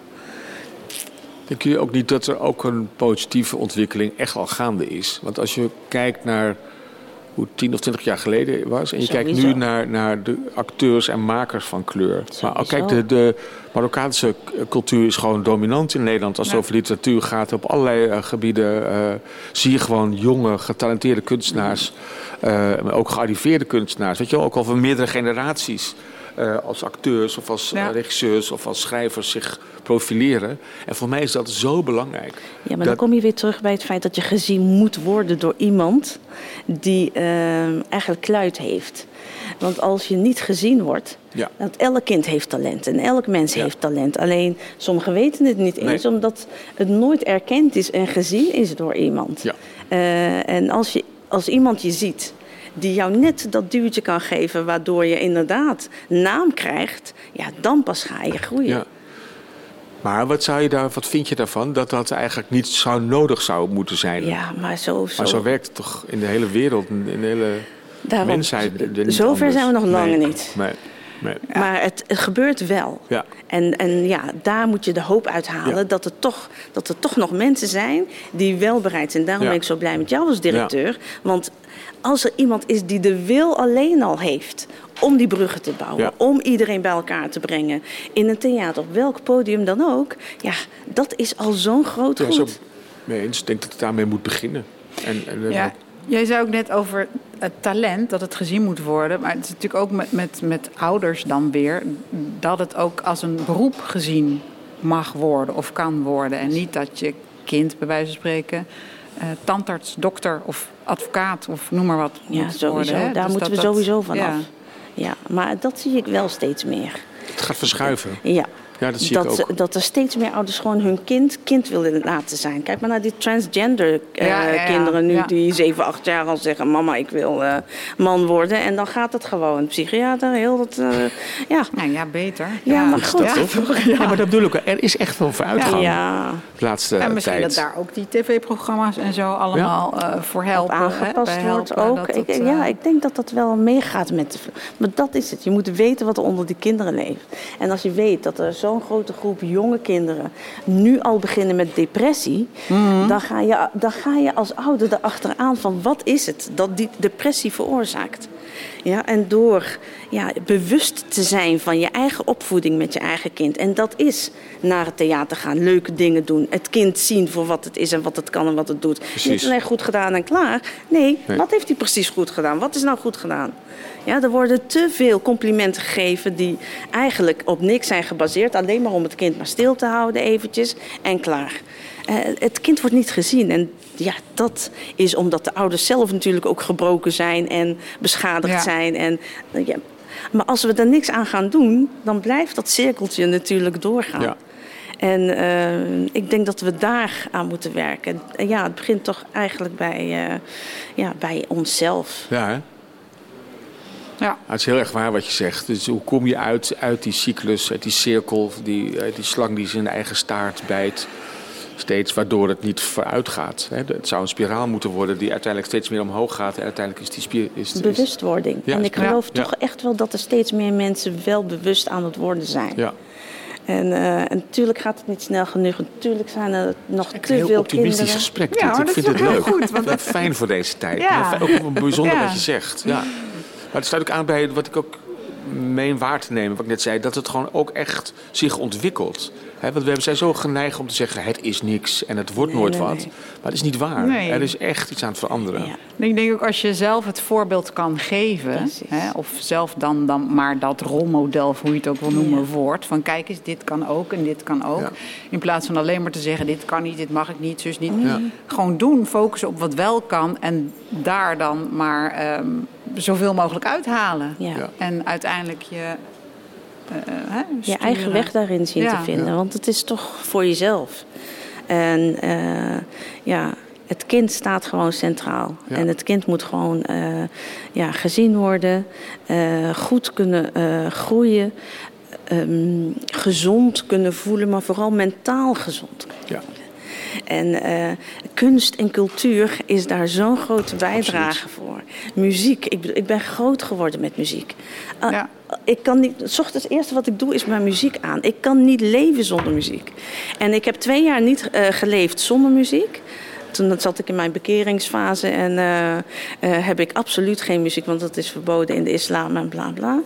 Denken jullie ook niet dat er ook een positieve ontwikkeling echt al gaande is? Want als je kijkt naar hoe het tien of twintig jaar geleden was... en je kijkt nu naar, naar de acteurs en makers van kleur. Maar kijk, de, de Marokkaanse k- cultuur is gewoon dominant in Nederland... als het Ja. over literatuur gaat. Op allerlei eh, gebieden eh, zie je gewoon jonge, getalenteerde kunstenaars... eh, maar ook gearriveerde kunstenaars. Weet je wel, ook al van meerdere generaties... eh, als acteurs of als Ja. regisseurs of als schrijvers zich profileren. En voor mij is dat zo belangrijk. Ja, maar dan kom je weer terug bij het feit dat je gezien moet worden door iemand die eh, eigenlijk kluit heeft. Want als je niet gezien wordt, Ja. want elk kind heeft talent en elk mens Ja. heeft talent. Alleen sommigen weten het niet Nee. eens, omdat het nooit erkend is en gezien is door iemand. Ja. Eh, en als, je, als iemand je ziet die jou net dat duwtje kan geven, waardoor je inderdaad naam krijgt, ja, dan pas ga je groeien. Ja. Maar wat, zou je daar, wat vind je daarvan? Dat dat eigenlijk niet zo nodig zou moeten zijn. Ja, maar zo, zo, Maar zo werkt het toch in de hele wereld, in de hele Daarom, mensheid. zover zijn we nog lang Nee, niet. Nee, nee. Maar het, het gebeurt wel. Ja. En, en ja, daar moet je de hoop uithalen Ja. dat, er toch, dat er toch nog mensen zijn die wel bereid zijn. Daarom Ja. ben ik zo blij met jou als directeur. Want als er iemand is die de wil alleen al heeft om die bruggen te bouwen, Ja. om iedereen bij elkaar te brengen, in een theater, op welk podium dan ook, ja, dat is al zo'n groot Ja, goed. zo mee eens. Ik denk dat het daarmee moet beginnen. En, en, Ja, jij zei ook net over het talent, dat het gezien moet worden. Maar het is natuurlijk ook met, met, met ouders dan weer... dat het ook als een beroep gezien mag worden of kan worden. En niet dat je kind, bij wijze van spreken... eh, tandarts, dokter of advocaat of noem maar wat Ja, moet sowieso. worden. Daar Dus moeten dat we sowieso van ja. af. Ja, maar dat zie ik wel steeds meer. Het gaat verschuiven. Ja. Ja, dat zie ik dat, ook. dat er steeds meer ouders gewoon hun kind kind willen laten zijn. Kijk maar naar die transgender eh, Ja, ja, ja. kinderen nu Ja. die 7, 8 jaar al zeggen... mama, ik wil eh, man worden. En dan gaat het gewoon. Psychiater, heel dat... eh, (laughs) ja. Nou ja, beter. Ja, maar goed. dat toch? Ja. (laughs) maar dat bedoel ik. Er is echt wel vooruitgang ja, de laatste En misschien tijd. dat daar ook die tv-programma's en zo allemaal eh, voor helpen. hè, aangepast wordt helpen, ook. dat ik, het, eh, ja, ik denk dat dat wel meegaat met de... Maar dat is het. Je moet weten wat er onder die kinderen leeft. En als je weet dat er zo'n grote groep jonge kinderen... nu al beginnen met depressie... Mhm. dan, ga je, dan ga je als ouder erachteraan van wat is het dat die depressie veroorzaakt. Ja, en door ja, bewust te zijn van je eigen opvoeding met je eigen kind. En dat is naar het theater gaan, leuke dingen doen. Het kind zien voor wat het is en wat het kan en wat het doet. Precies. Niet alleen goed gedaan en klaar. Nee, Nee. wat heeft hij precies goed gedaan? Wat is nou goed gedaan? Ja, er worden te veel complimenten gegeven die eigenlijk op niks zijn gebaseerd. Alleen maar om het kind maar stil te houden eventjes en klaar. Eh, het kind wordt niet gezien. En ja, dat is omdat de ouders zelf natuurlijk ook gebroken zijn en beschadigd Ja. zijn. En, eh, ja. Maar als we er niks aan gaan doen, dan blijft dat cirkeltje natuurlijk doorgaan. Ja. En eh, ik denk dat we daar aan moeten werken. En ja, het begint toch eigenlijk bij, ja, bij onszelf. Ja, hè? Ja. Het is heel erg waar wat je zegt. Dus hoe kom je uit, uit die cyclus, uit die cirkel, die, uit die slang die zijn eigen staart bijt, steeds waardoor het niet vooruit gaat. Hè? Het zou een spiraal moeten worden die uiteindelijk steeds meer omhoog gaat en uiteindelijk is die spier... Is, is- Bewustwording. Ja, en ik ja, geloof ja. toch echt wel dat er steeds meer mensen wel bewust aan het worden zijn. Ja, En, eh, en natuurlijk gaat het niet snel genoeg. Natuurlijk zijn er nog een te heel veel optimistisch kinderen. gesprek. Ja, dit. maar ik dat vind is het leuk. heel goed, want fijn voor deze tijd. Ja. Ook bijzonder Ja. wat je zegt. Ja. Het sluit ook aan bij wat ik ook meen waar te nemen, wat ik net zei, dat het gewoon ook echt zich ontwikkelt. Hè, want we zijn zo geneigd om te zeggen: het is niks en het wordt Nee, nooit nee, wat. nee. Maar dat is niet waar. Nee. Er is echt iets aan het veranderen. Ja. Ik denk ook als je zelf het voorbeeld kan geven, hè, of zelf dan, dan maar dat rolmodel, of hoe je het ook wil noemen, Ja. wordt. Van kijk eens, dit kan ook en dit kan ook. Ja. In plaats van alleen maar te zeggen, dit kan niet, dit mag ik niet, zus niet. Ja. Gewoon doen, focussen op wat wel kan en daar dan maar ehm, zoveel mogelijk uithalen. Ja. Ja. En uiteindelijk je... eh, hè, je eigen weg daarin zien Ja. te vinden. Want het is toch voor jezelf. En eh, ja, het kind staat gewoon centraal. Ja. En het kind moet gewoon eh, ja, gezien worden, eh, goed kunnen eh, groeien, ehm, gezond kunnen voelen, maar vooral mentaal gezond. Ja. En eh, kunst en cultuur is daar zo'n grote bijdrage voor. Muziek, ik, ik ben groot geworden met muziek. Ah, Ja. Ik kan niet, s ochtends het eerste wat ik doe is mijn muziek aan. Ik kan niet leven zonder muziek. En ik heb twee jaar niet eh, geleefd zonder muziek. Toen zat ik in mijn bekeringsfase en eh, eh, heb ik absoluut geen muziek, want dat is verboden in de islam en bla bla.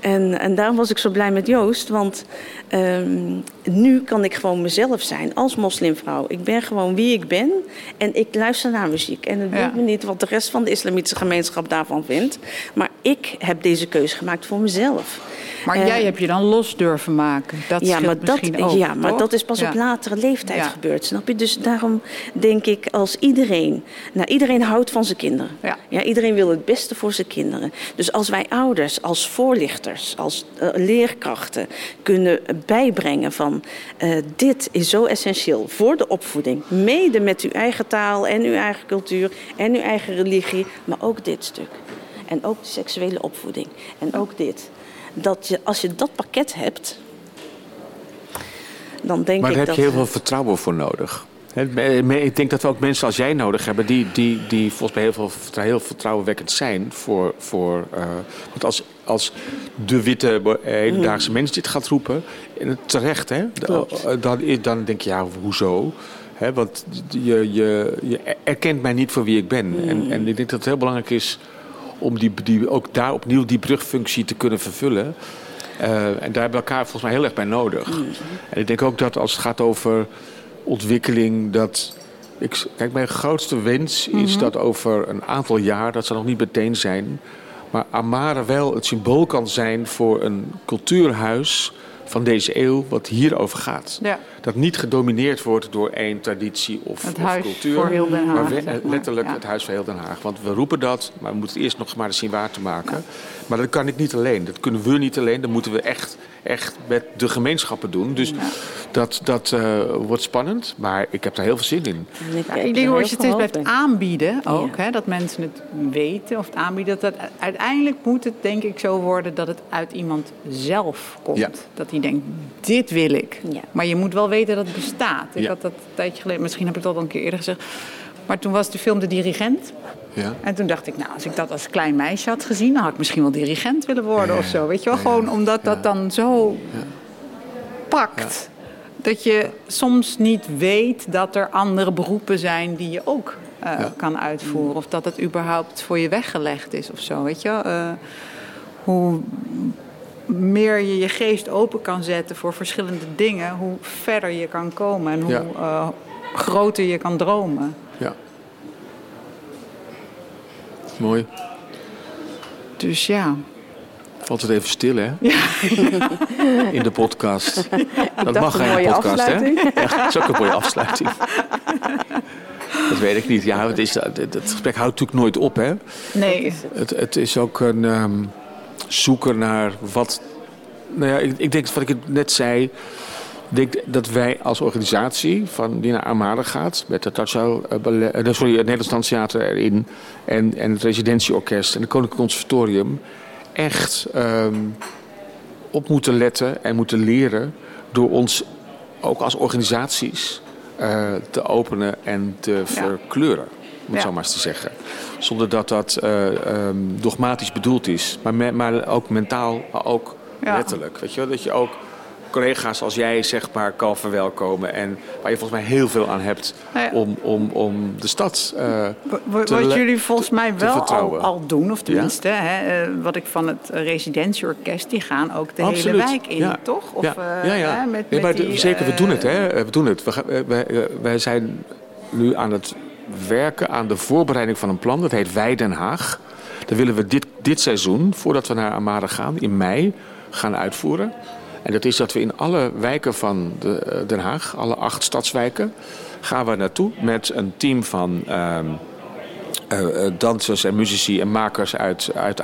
En, en daarom was ik zo blij met Joost, want ehm, nu kan ik gewoon mezelf zijn als moslimvrouw. Ik ben gewoon wie ik ben en ik luister naar muziek. En het Ja. doet me niet wat de rest van de islamitische gemeenschap daarvan vindt. Maar ik heb deze keuze gemaakt voor mezelf. Maar Eh, jij heb je dan los durven maken. Dat ja, maar dat, ook, ja, maar toch? dat is pas Ja. op latere leeftijd Ja. gebeurd, snap je? Dus daarom denk ik, als iedereen... Nou, iedereen houdt van zijn kinderen. Ja. iedereen wil het beste voor zijn kinderen. Dus als wij ouders, als voorlichters, als eh, leerkrachten... kunnen bijbrengen van... eh, dit is zo essentieel voor de opvoeding. Mede met uw eigen taal en uw eigen cultuur en uw eigen religie. Maar ook dit stuk. En ook de seksuele opvoeding. En ook dit. Dat je, als je dat pakket hebt, dan denk maar ik daar dat... heb je heel veel vertrouwen voor nodig. Ik denk dat we ook mensen als jij nodig hebben, die, die, die volgens mij heel, veel, heel vertrouwenwekkend zijn. Voor, voor, uh, want als, als de witte hedendaagse mm. mens dit gaat roepen, en terecht, hè, dan, dan denk je, ja, hoezo? Want je, je, je erkent mij niet voor wie ik ben. Mm. En, en ik denk dat het heel belangrijk is om die, die, ook daar opnieuw die brugfunctie te kunnen vervullen. Uh, en daar hebben we elkaar volgens mij heel erg bij nodig. Mm. En ik denk ook dat als het gaat over ontwikkeling, dat. Ik, kijk, mijn grootste wens is mm -hmm. dat over een aantal jaar, dat zal nog niet meteen zijn, maar Amara wel het symbool kan zijn voor een cultuurhuis van deze eeuw wat hierover gaat. Ja. Dat niet gedomineerd wordt door één traditie of, het of huis cultuur. Voor heel Den Haag, maar, we, zeg maar. letterlijk ja. het huis van heel Den Haag. Want we roepen dat, maar we moeten het eerst nog maar eens zien waar te maken. Ja. Maar dat kan ik niet alleen. Dat kunnen we niet alleen. Dat moeten we echt, echt met de gemeenschappen doen. Dus dat, dat uh, wordt spannend. Maar ik heb daar heel veel zin in. Ja, ik denk als je het eens blijft aanbieden ook. Hè, dat mensen het weten of het aanbieden. Dat uiteindelijk moet het denk ik zo worden dat het uit iemand zelf komt. Dat hij denkt, dit wil ik. Maar je moet wel weten dat het bestaat. Ik had dat een tijdje geleden, misschien heb ik dat al een keer eerder gezegd. Maar toen was de film De Dirigent. Ja. En toen dacht ik, nou, als ik dat als klein meisje had gezien, dan had ik misschien wel dirigent willen worden ja, of zo. Weet je wel, gewoon omdat dat dan zo pakt. Dat je soms niet weet dat er andere beroepen zijn die je ook uh, kan uitvoeren. Of dat het überhaupt voor je weggelegd is of zo. Weet je, uh, hoe meer je je geest open kan zetten voor verschillende dingen, hoe verder je kan komen en hoe ja. uh, groter je kan dromen. Ja. Mooi. Dus ja. Valt het even stil, hè? Ja. (laughs) In de podcast. (laughs) Ja, dat mag geen podcast, hè? Ja, (laughs) dat is ook een mooie afsluiting. Dat weet ik niet. Ja, het, is, het, het gesprek houdt natuurlijk nooit op, hè? Nee. Het, het is ook een um, zoeken naar wat. Nou ja, ik, ik denk wat ik net zei. Ik denk dat wij als organisatie van die naar Armada gaat, met het, Tarsal, uh, sorry, het Nederlands Danstheater erin en, en het Residentieorkest en het Koninklijk Conservatorium, echt um, op moeten letten en moeten leren door ons ook als organisaties uh, te openen en te ja. verkleuren. Om het zo maar eens te zeggen. Zonder dat dat uh, um, dogmatisch bedoeld is. Maar, me, maar ook mentaal, maar ook letterlijk. Weet je wel? Dat je ook collega's als jij zeg maar kan verwelkomen. En waar je volgens mij heel veel aan hebt ja. om, om, om de stad uh, Wat jullie volgens mij wel al, doen, of tenminste, ja? hè, uh, wat ik van het residentieorkest, die gaan ook de Absoluut. hele wijk in, ja. toch? Of, ja, ja, ja. Hè, met, nee, maar die, zeker, we doen het. Hè. We doen het. We, wij, wij zijn nu aan het werken aan de voorbereiding van een plan. Dat heet Wij Den Haag. Dat willen we dit, dit seizoen, voordat we naar Amara gaan, in mei, gaan uitvoeren. En dat is dat we in alle wijken van de, Den Haag, alle acht stadswijken, gaan we naartoe met een team van uh, uh, dansers en muzici en makers uit, uit.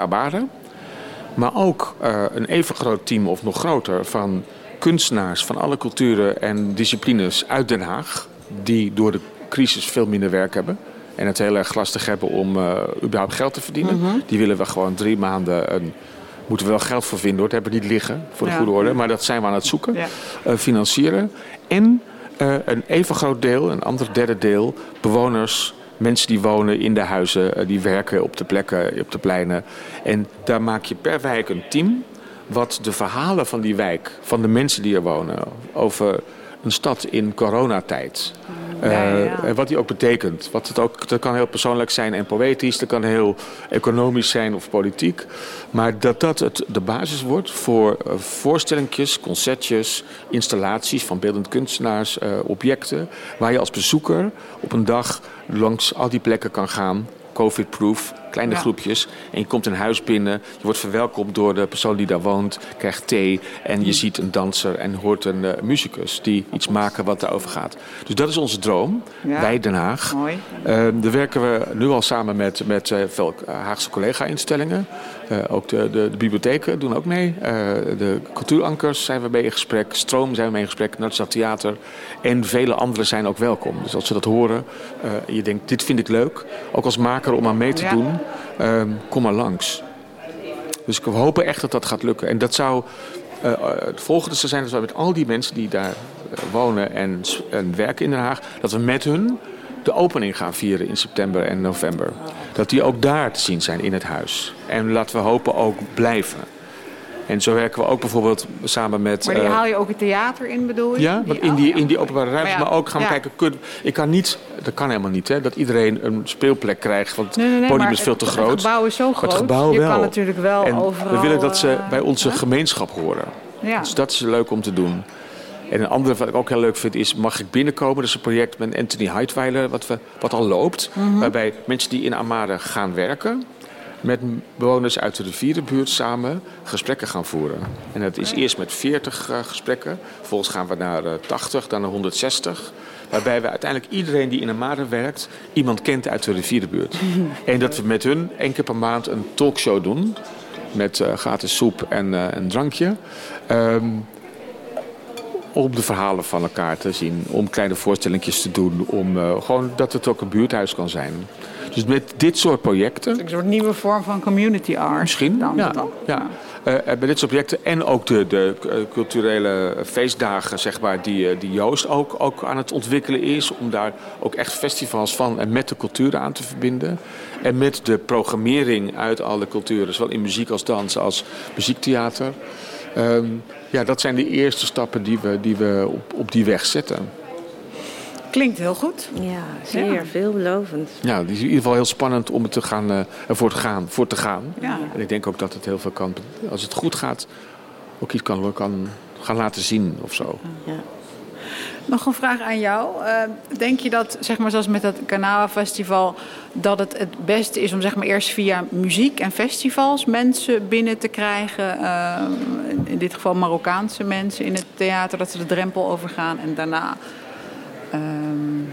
Maar ook een even groot team, of nog groter, van kunstenaars van alle culturen en disciplines uit Den Haag. Die door de crisis veel minder werk hebben. En het heel erg lastig hebben om uh, überhaupt geld te verdienen. Mhm. Mm -hmm. Die willen we gewoon drie maanden een moeten we wel geld voor vinden hoor. Het hebben we niet liggen, voor de Ja. goede orde. Maar dat zijn we aan het zoeken. Ja. Uh, financieren. En uh, een even groot deel, een ander derde deel, bewoners, mensen die wonen in de huizen, uh, die werken op de plekken, op de pleinen. En daar maak je per wijk een team. Wat de verhalen van die wijk, van de mensen die er wonen, over een stad in coronatijd. Ja. Uh, wat die ook betekent. Wat het ook, dat kan heel persoonlijk zijn en poëtisch. Dat kan heel economisch zijn of politiek. Maar dat dat het, de basis wordt voor uh, voorstellingjes, concertjes, installaties van beeldend kunstenaars, uh, objecten. Waar je als bezoeker op een dag langs al die plekken kan gaan. Covid-proof, kleine Ja. groepjes. En je komt een huis binnen, je wordt verwelkomd door de persoon die daar woont, krijgt thee en je ziet een danser en hoort een uh, muzikus die iets maken wat daarover gaat. Dus dat is onze droom, Ja. wij Den Haag. Mooi. Uh, daar werken we nu al samen met, met uh, veel Haagse collega-instellingen. Ook de, de, de, bibliotheken doen ook mee. De cultuurankers zijn we mee in gesprek. Stroom zijn we mee in gesprek. Nationaal Theater. En vele anderen zijn ook welkom. Dus als ze dat horen en je denkt, dit vind ik leuk. Ook als maker om aan mee te Ja. doen. Ehm, kom maar langs. Dus we hopen echt dat dat gaat lukken. En dat zou uh, het volgende zou zijn dat we met al die mensen die daar eh, wonen en, en werken in Den Haag, dat we met hun de opening gaan vieren in september en november. Dat die ook daar te zien zijn in het huis. En laten we hopen ook blijven. En zo werken we ook bijvoorbeeld samen met... Maar die haal je ook het theater in, bedoel je? Ja, in, die, in die openbare ruimte. Maar, ook gaan we kijken... Ik kan niet... Dat kan helemaal niet, hè. Dat iedereen een speelplek krijgt. Want het podium is veel te groot. Het gebouw is zo groot. het gebouw je wel. kan natuurlijk wel en overal... we willen dat ze bij onze gemeenschap horen. Ja. Dus dat is leuk om te doen. En een andere wat ik ook heel leuk vind is Mag ik binnenkomen? Dat is een project met Anthony Heidweiler wat, we, wat al loopt. Waarbij mensen die in Amade gaan werken met bewoners uit de rivierenbuurt samen gesprekken gaan voeren. En dat is eerst met 40 uh, gesprekken. Vervolgens gaan we naar uh, 80, dan naar 160. Waarbij we uiteindelijk iedereen die in Amade werkt... iemand kent uit de rivierenbuurt. (laughs) en dat we met hun één keer per maand een talkshow doen... met uh, gratis soep en een drankje... Um, om de verhalen van elkaar te zien, om kleine voorstellingjes te doen, om gewoon dat het ook een buurthuis kan zijn. Dus met dit soort projecten. Een soort nieuwe vorm van community art. Misschien. Dan, ja. dan. ja. Uh, bij dit soort projecten en ook de, de uh, culturele feestdagen, zeg maar, die, die Joost ook, ook aan het ontwikkelen is. Om daar ook echt festivals van en met de cultuur aan te verbinden. En met de programmering uit alle culturen, zowel in muziek als dans als muziektheater. Um, ja, dat zijn de eerste stappen die we, die we op, op die weg zetten. Klinkt heel goed. Ja, zeer ja. veelbelovend. Ja, het is in ieder geval heel spannend om het te gaan, uh, ervoor te gaan, voor te gaan. Ja. En ik denk ook dat het heel veel kan, als het goed gaat, ook iets kan, kan gaan laten zien of zo. Ja. Nog een vraag aan jou. Uh, denk je dat, zeg maar zoals met dat Kanawa Festival, dat het het beste is om zeg maar eerst via muziek en festivals mensen binnen te krijgen? Uh, in dit geval Marokkaanse mensen in het theater, dat ze de drempel overgaan en daarna. Um,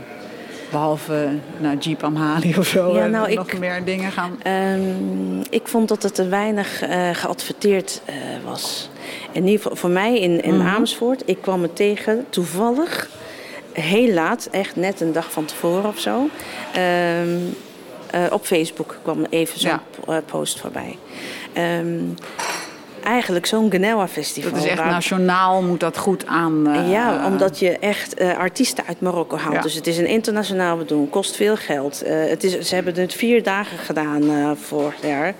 behalve nou, Jeep Amhali of zo, ja, nou, nog ik, meer dingen gaan. Um, ik vond dat het te weinig uh, geadverteerd uh, was. In ieder geval voor mij in, in mm-hmm. Amersfoort. Ik kwam het tegen toevallig heel laat, echt net een dag van tevoren of zo. Um, uh, op Facebook kwam even zo'n ja. post voorbij. Um, eigenlijk zo'n Genewa festival. Dat is echt waar... nationaal, moet dat goed aan. Uh, ja, omdat je echt uh, artiesten uit Marokko haalt. Ja. Dus het is een internationaal bedoel, kost veel geld. Uh, het is, ze hebben het vier dagen gedaan vorig jaar.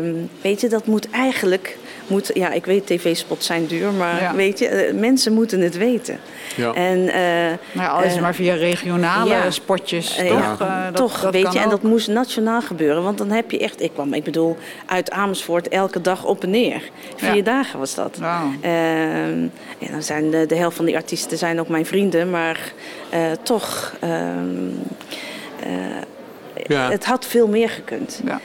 Um, weet je, dat moet eigenlijk. Moet, ja, ik weet, tv-spots zijn duur, maar ja. weet je, mensen moeten het weten. Ja. En, uh, nou, al is het maar via regionale ja. spotjes, toch? Ja, uh, dat, toch, dat weet je, ook. en dat moest nationaal gebeuren. Want dan heb je echt, ik kwam, ik bedoel, uit Amersfoort elke dag op en neer. Vier Ja. dagen was dat. Wow. Uh, en dan zijn de, de helft van die artiesten zijn ook mijn vrienden, maar uh, toch. Ja. Het had veel meer gekund. Ja.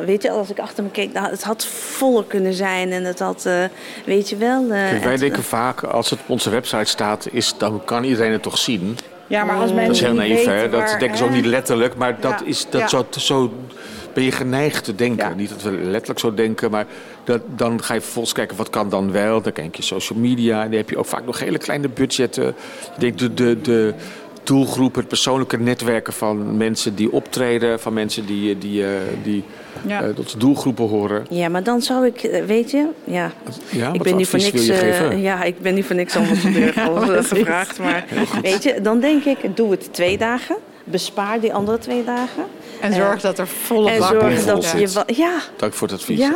Uh, weet je, als ik achter me keek, nou, het had voller kunnen zijn. En het had, uh, weet je wel... Uh, Kijk, wij denken vaak, als het op onze website staat, is, dan kan iedereen het toch zien. Ja, maar als mensen Dat is heel naïef, hè? Dat waar, denken ze ook niet letterlijk, maar dat, is, dat Ja. zo, zo ben je geneigd te denken. Ja. Niet dat we letterlijk zo denken, maar dat, dan ga je vervolgens kijken wat kan dan wel. Dan kijk je social media en dan heb je ook vaak nog hele kleine budgetten. Je denkt de, de, de doelgroep, het persoonlijke netwerken van mensen die optreden, van mensen die, die, eh, die Ja. eh, tot de doelgroepen horen. Ja, maar dan zou ik, eh, weet je, ja, Ja, ik ben niet voor niks, eh, geven? ja, ik ben niet voor niks ambassadeur (laughs) Ja, gevraagd, maar weet je, dan denk ik, doe het twee dagen, bespaar die andere twee dagen En zorg dat er volle en bak zorg dat je, ja, Dank voor het advies. Ja.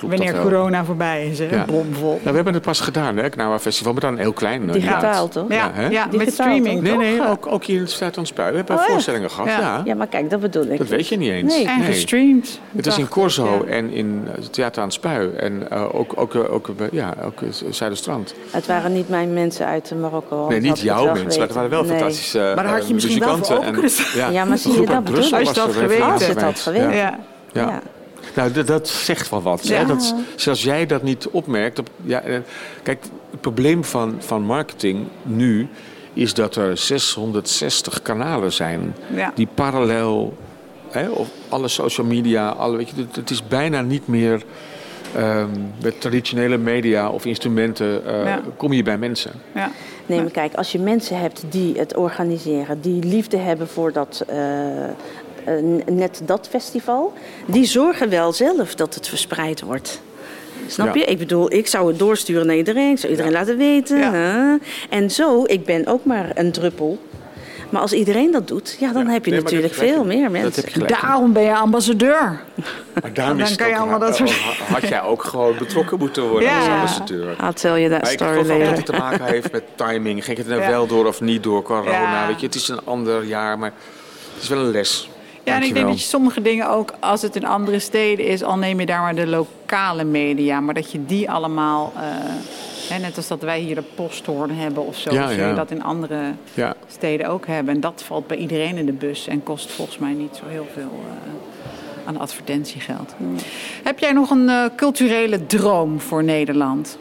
Wanneer dat wel. corona voorbij is, hè? Ja. Bomvol. Nou, we hebben het pas gedaan, hè, Knawa Festival, maar dan heel klein. eh, digitaal toch? Ja, Ja, hè? ja, met streaming, Nee, toch? nee, ook, ook hier in Staat aan Spui. We hebben Oh, voorstellingen gehad, Ja. ja. Ja, maar kijk, dat bedoel ik. Dat weet je niet eens. Nee. En gestreamd. Het is in Corso en in het Theater aan het Spui. En uh, ook, ook, ook, ja, ook Zuiderstrand. Het waren niet mijn mensen uit Marokko. Nee, niet jouw mensen, maar het waren wel fantastische Maar daar had je misschien wel voor staan. Ja, maar zie je, dat bedoel ik. Geweten Als je het had geweest. geweten. Ja. Ja. Ja. Nou, dat, dat zegt wel wat. Ja. Hè? Dat, zelfs jij dat niet opmerkt. op- ja, eh, kijk, het probleem van, van marketing nu is dat er 660 kanalen zijn Ja. die parallel, hè, of alle social media, alle, weet je, het, het is bijna niet meer ehm, met traditionele media of instrumenten eh, Ja. kom je bij mensen. Ja. Nee, maar kijk, als je mensen hebt die het organiseren, die liefde hebben voor dat, eh, net dat festival, die zorgen wel zelf dat het verspreid wordt. Snap Ja. je? Ik bedoel, ik zou het doorsturen naar iedereen. Ik zou iedereen laten weten. Ja. En zo, ik ben ook maar een druppel. Maar als iedereen dat doet, ja, dan Ja. heb je Nee, natuurlijk veel meer Dat mensen. heb je gelijk. Daarom ben je ambassadeur. Maar daarom Dan is kan je allemaal dat soort- Had jij ook gewoon betrokken moeten worden Ja. als ambassadeur? I'll tell you that Maar ik story geloof dat het te maken heeft met timing. Ging het er nou Ja. wel door of niet door corona? Ja. Weet je, het is een ander jaar, maar het is wel een les. Ja, en ik denk dat je sommige dingen ook, als het in andere steden is, al neem je daar maar de lokale media, maar dat je die allemaal, eh, hè, net als dat wij hier de posthoorn hebben of zo, Ja, zul ja. je dat in andere Ja. steden ook hebben. En dat valt bij iedereen in de bus en kost volgens mij niet zo heel veel eh, aan advertentiegeld. Heb jij nog een eh, culturele droom voor Nederland?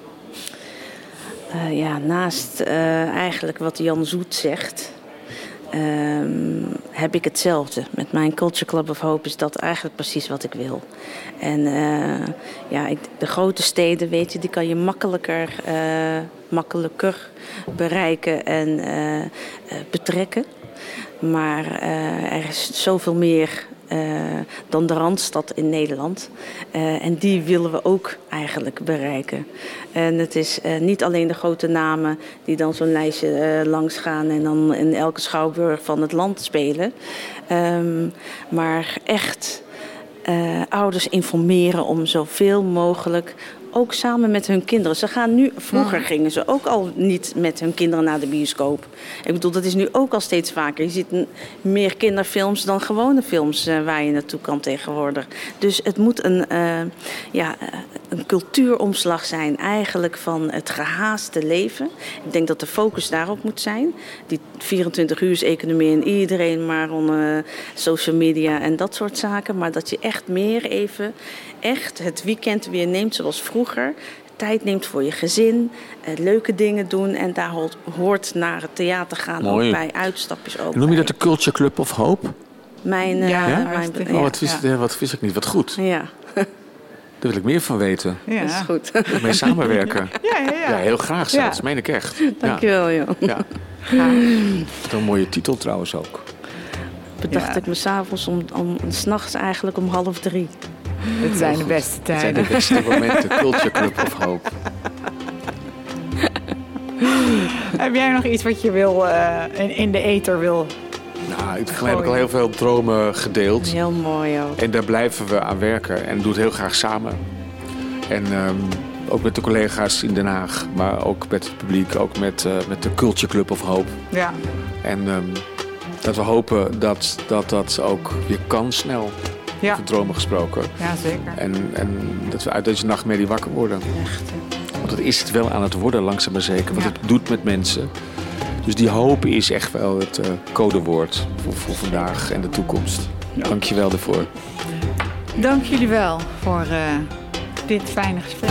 Eh, ja, naast eh, eigenlijk wat Jan Zoet zegt, ehm, heb ik hetzelfde. Met mijn Culture Club of Hope is dat eigenlijk precies wat ik wil. En eh, ja, de grote steden, weet je, die kan je makkelijker, eh, makkelijker bereiken en eh, betrekken. Maar er is zoveel meer dan de Randstad in Nederland. En die willen we ook eigenlijk bereiken. En het is eh, niet alleen de grote namen die dan zo'n lijstje eh, langs gaan en dan in elke schouwburg van het land spelen. Ehm, maar echt eh, ouders informeren om zoveel mogelijk. Ook samen met hun kinderen. Ze gaan nu, vroeger gingen ze ook al niet met hun kinderen naar de bioscoop. Ik bedoel, dat is nu ook al steeds vaker. Je ziet meer kinderfilms dan gewone films eh, waar je naartoe kan tegenwoordig. Dus het moet een, eh, ja, eh, een cultuuromslag zijn, eigenlijk van het gehaaste leven. Ik denk dat de focus daarop moet zijn. Die 24 uur economie en iedereen maar onder social media en dat soort zaken. Maar dat je echt meer even, echt het weekend weer neemt zoals vroeger. Tijd neemt voor je gezin, eh, leuke dingen doen. En daar hoort, hoort naar het theater gaan Mooi. ook bij, uitstapjes ook noem je dat de Culture Club of Hope? Mijn, eh, Ja, mijn, hartstikke. Oh, wat wist, eh, wat wist ik niet. Wat goed. ja, (laughs) Daar wil ik meer van weten. Ja, dat is goed. Mee samenwerken. (laughs) Ja, ja, Ja, ja. heel graag zelfs. Ja. meen ik echt. Ja. Dankjewel, joh. Ja. Wat een mooie titel trouwens ook. Bedacht Ja. ik me s'avonds om, om, s'nachts eigenlijk om half drie. Het zijn de beste Het zijn tijden. de beste momenten. (laughs) Culture Club of Hope. Heb jij nog iets wat je wil eh, in, in de ether wil? Nou, ik, heb ik al heel veel dromen gedeeld. Heel mooi ook. En daar blijven we aan werken. En doen het heel graag samen. En ehm, ook met de collega's in Den Haag. Maar ook met het publiek. Ook met, eh, met de Culture Club of Hope. Ja, En ehm, dat we hopen dat, dat dat ook weer kan snel. Ja. Over dromen gesproken. ja zeker. En, en dat we uit deze nachtmerrie wakker worden. Echt. Want dat is het wel aan het worden, langzaam maar zeker. Wat Ja. het doet met mensen. Dus die hoop is echt wel het eh, codewoord voor, voor vandaag en de toekomst. Dank je wel daarvoor. Dank jullie wel voor eh, dit fijne gesprek.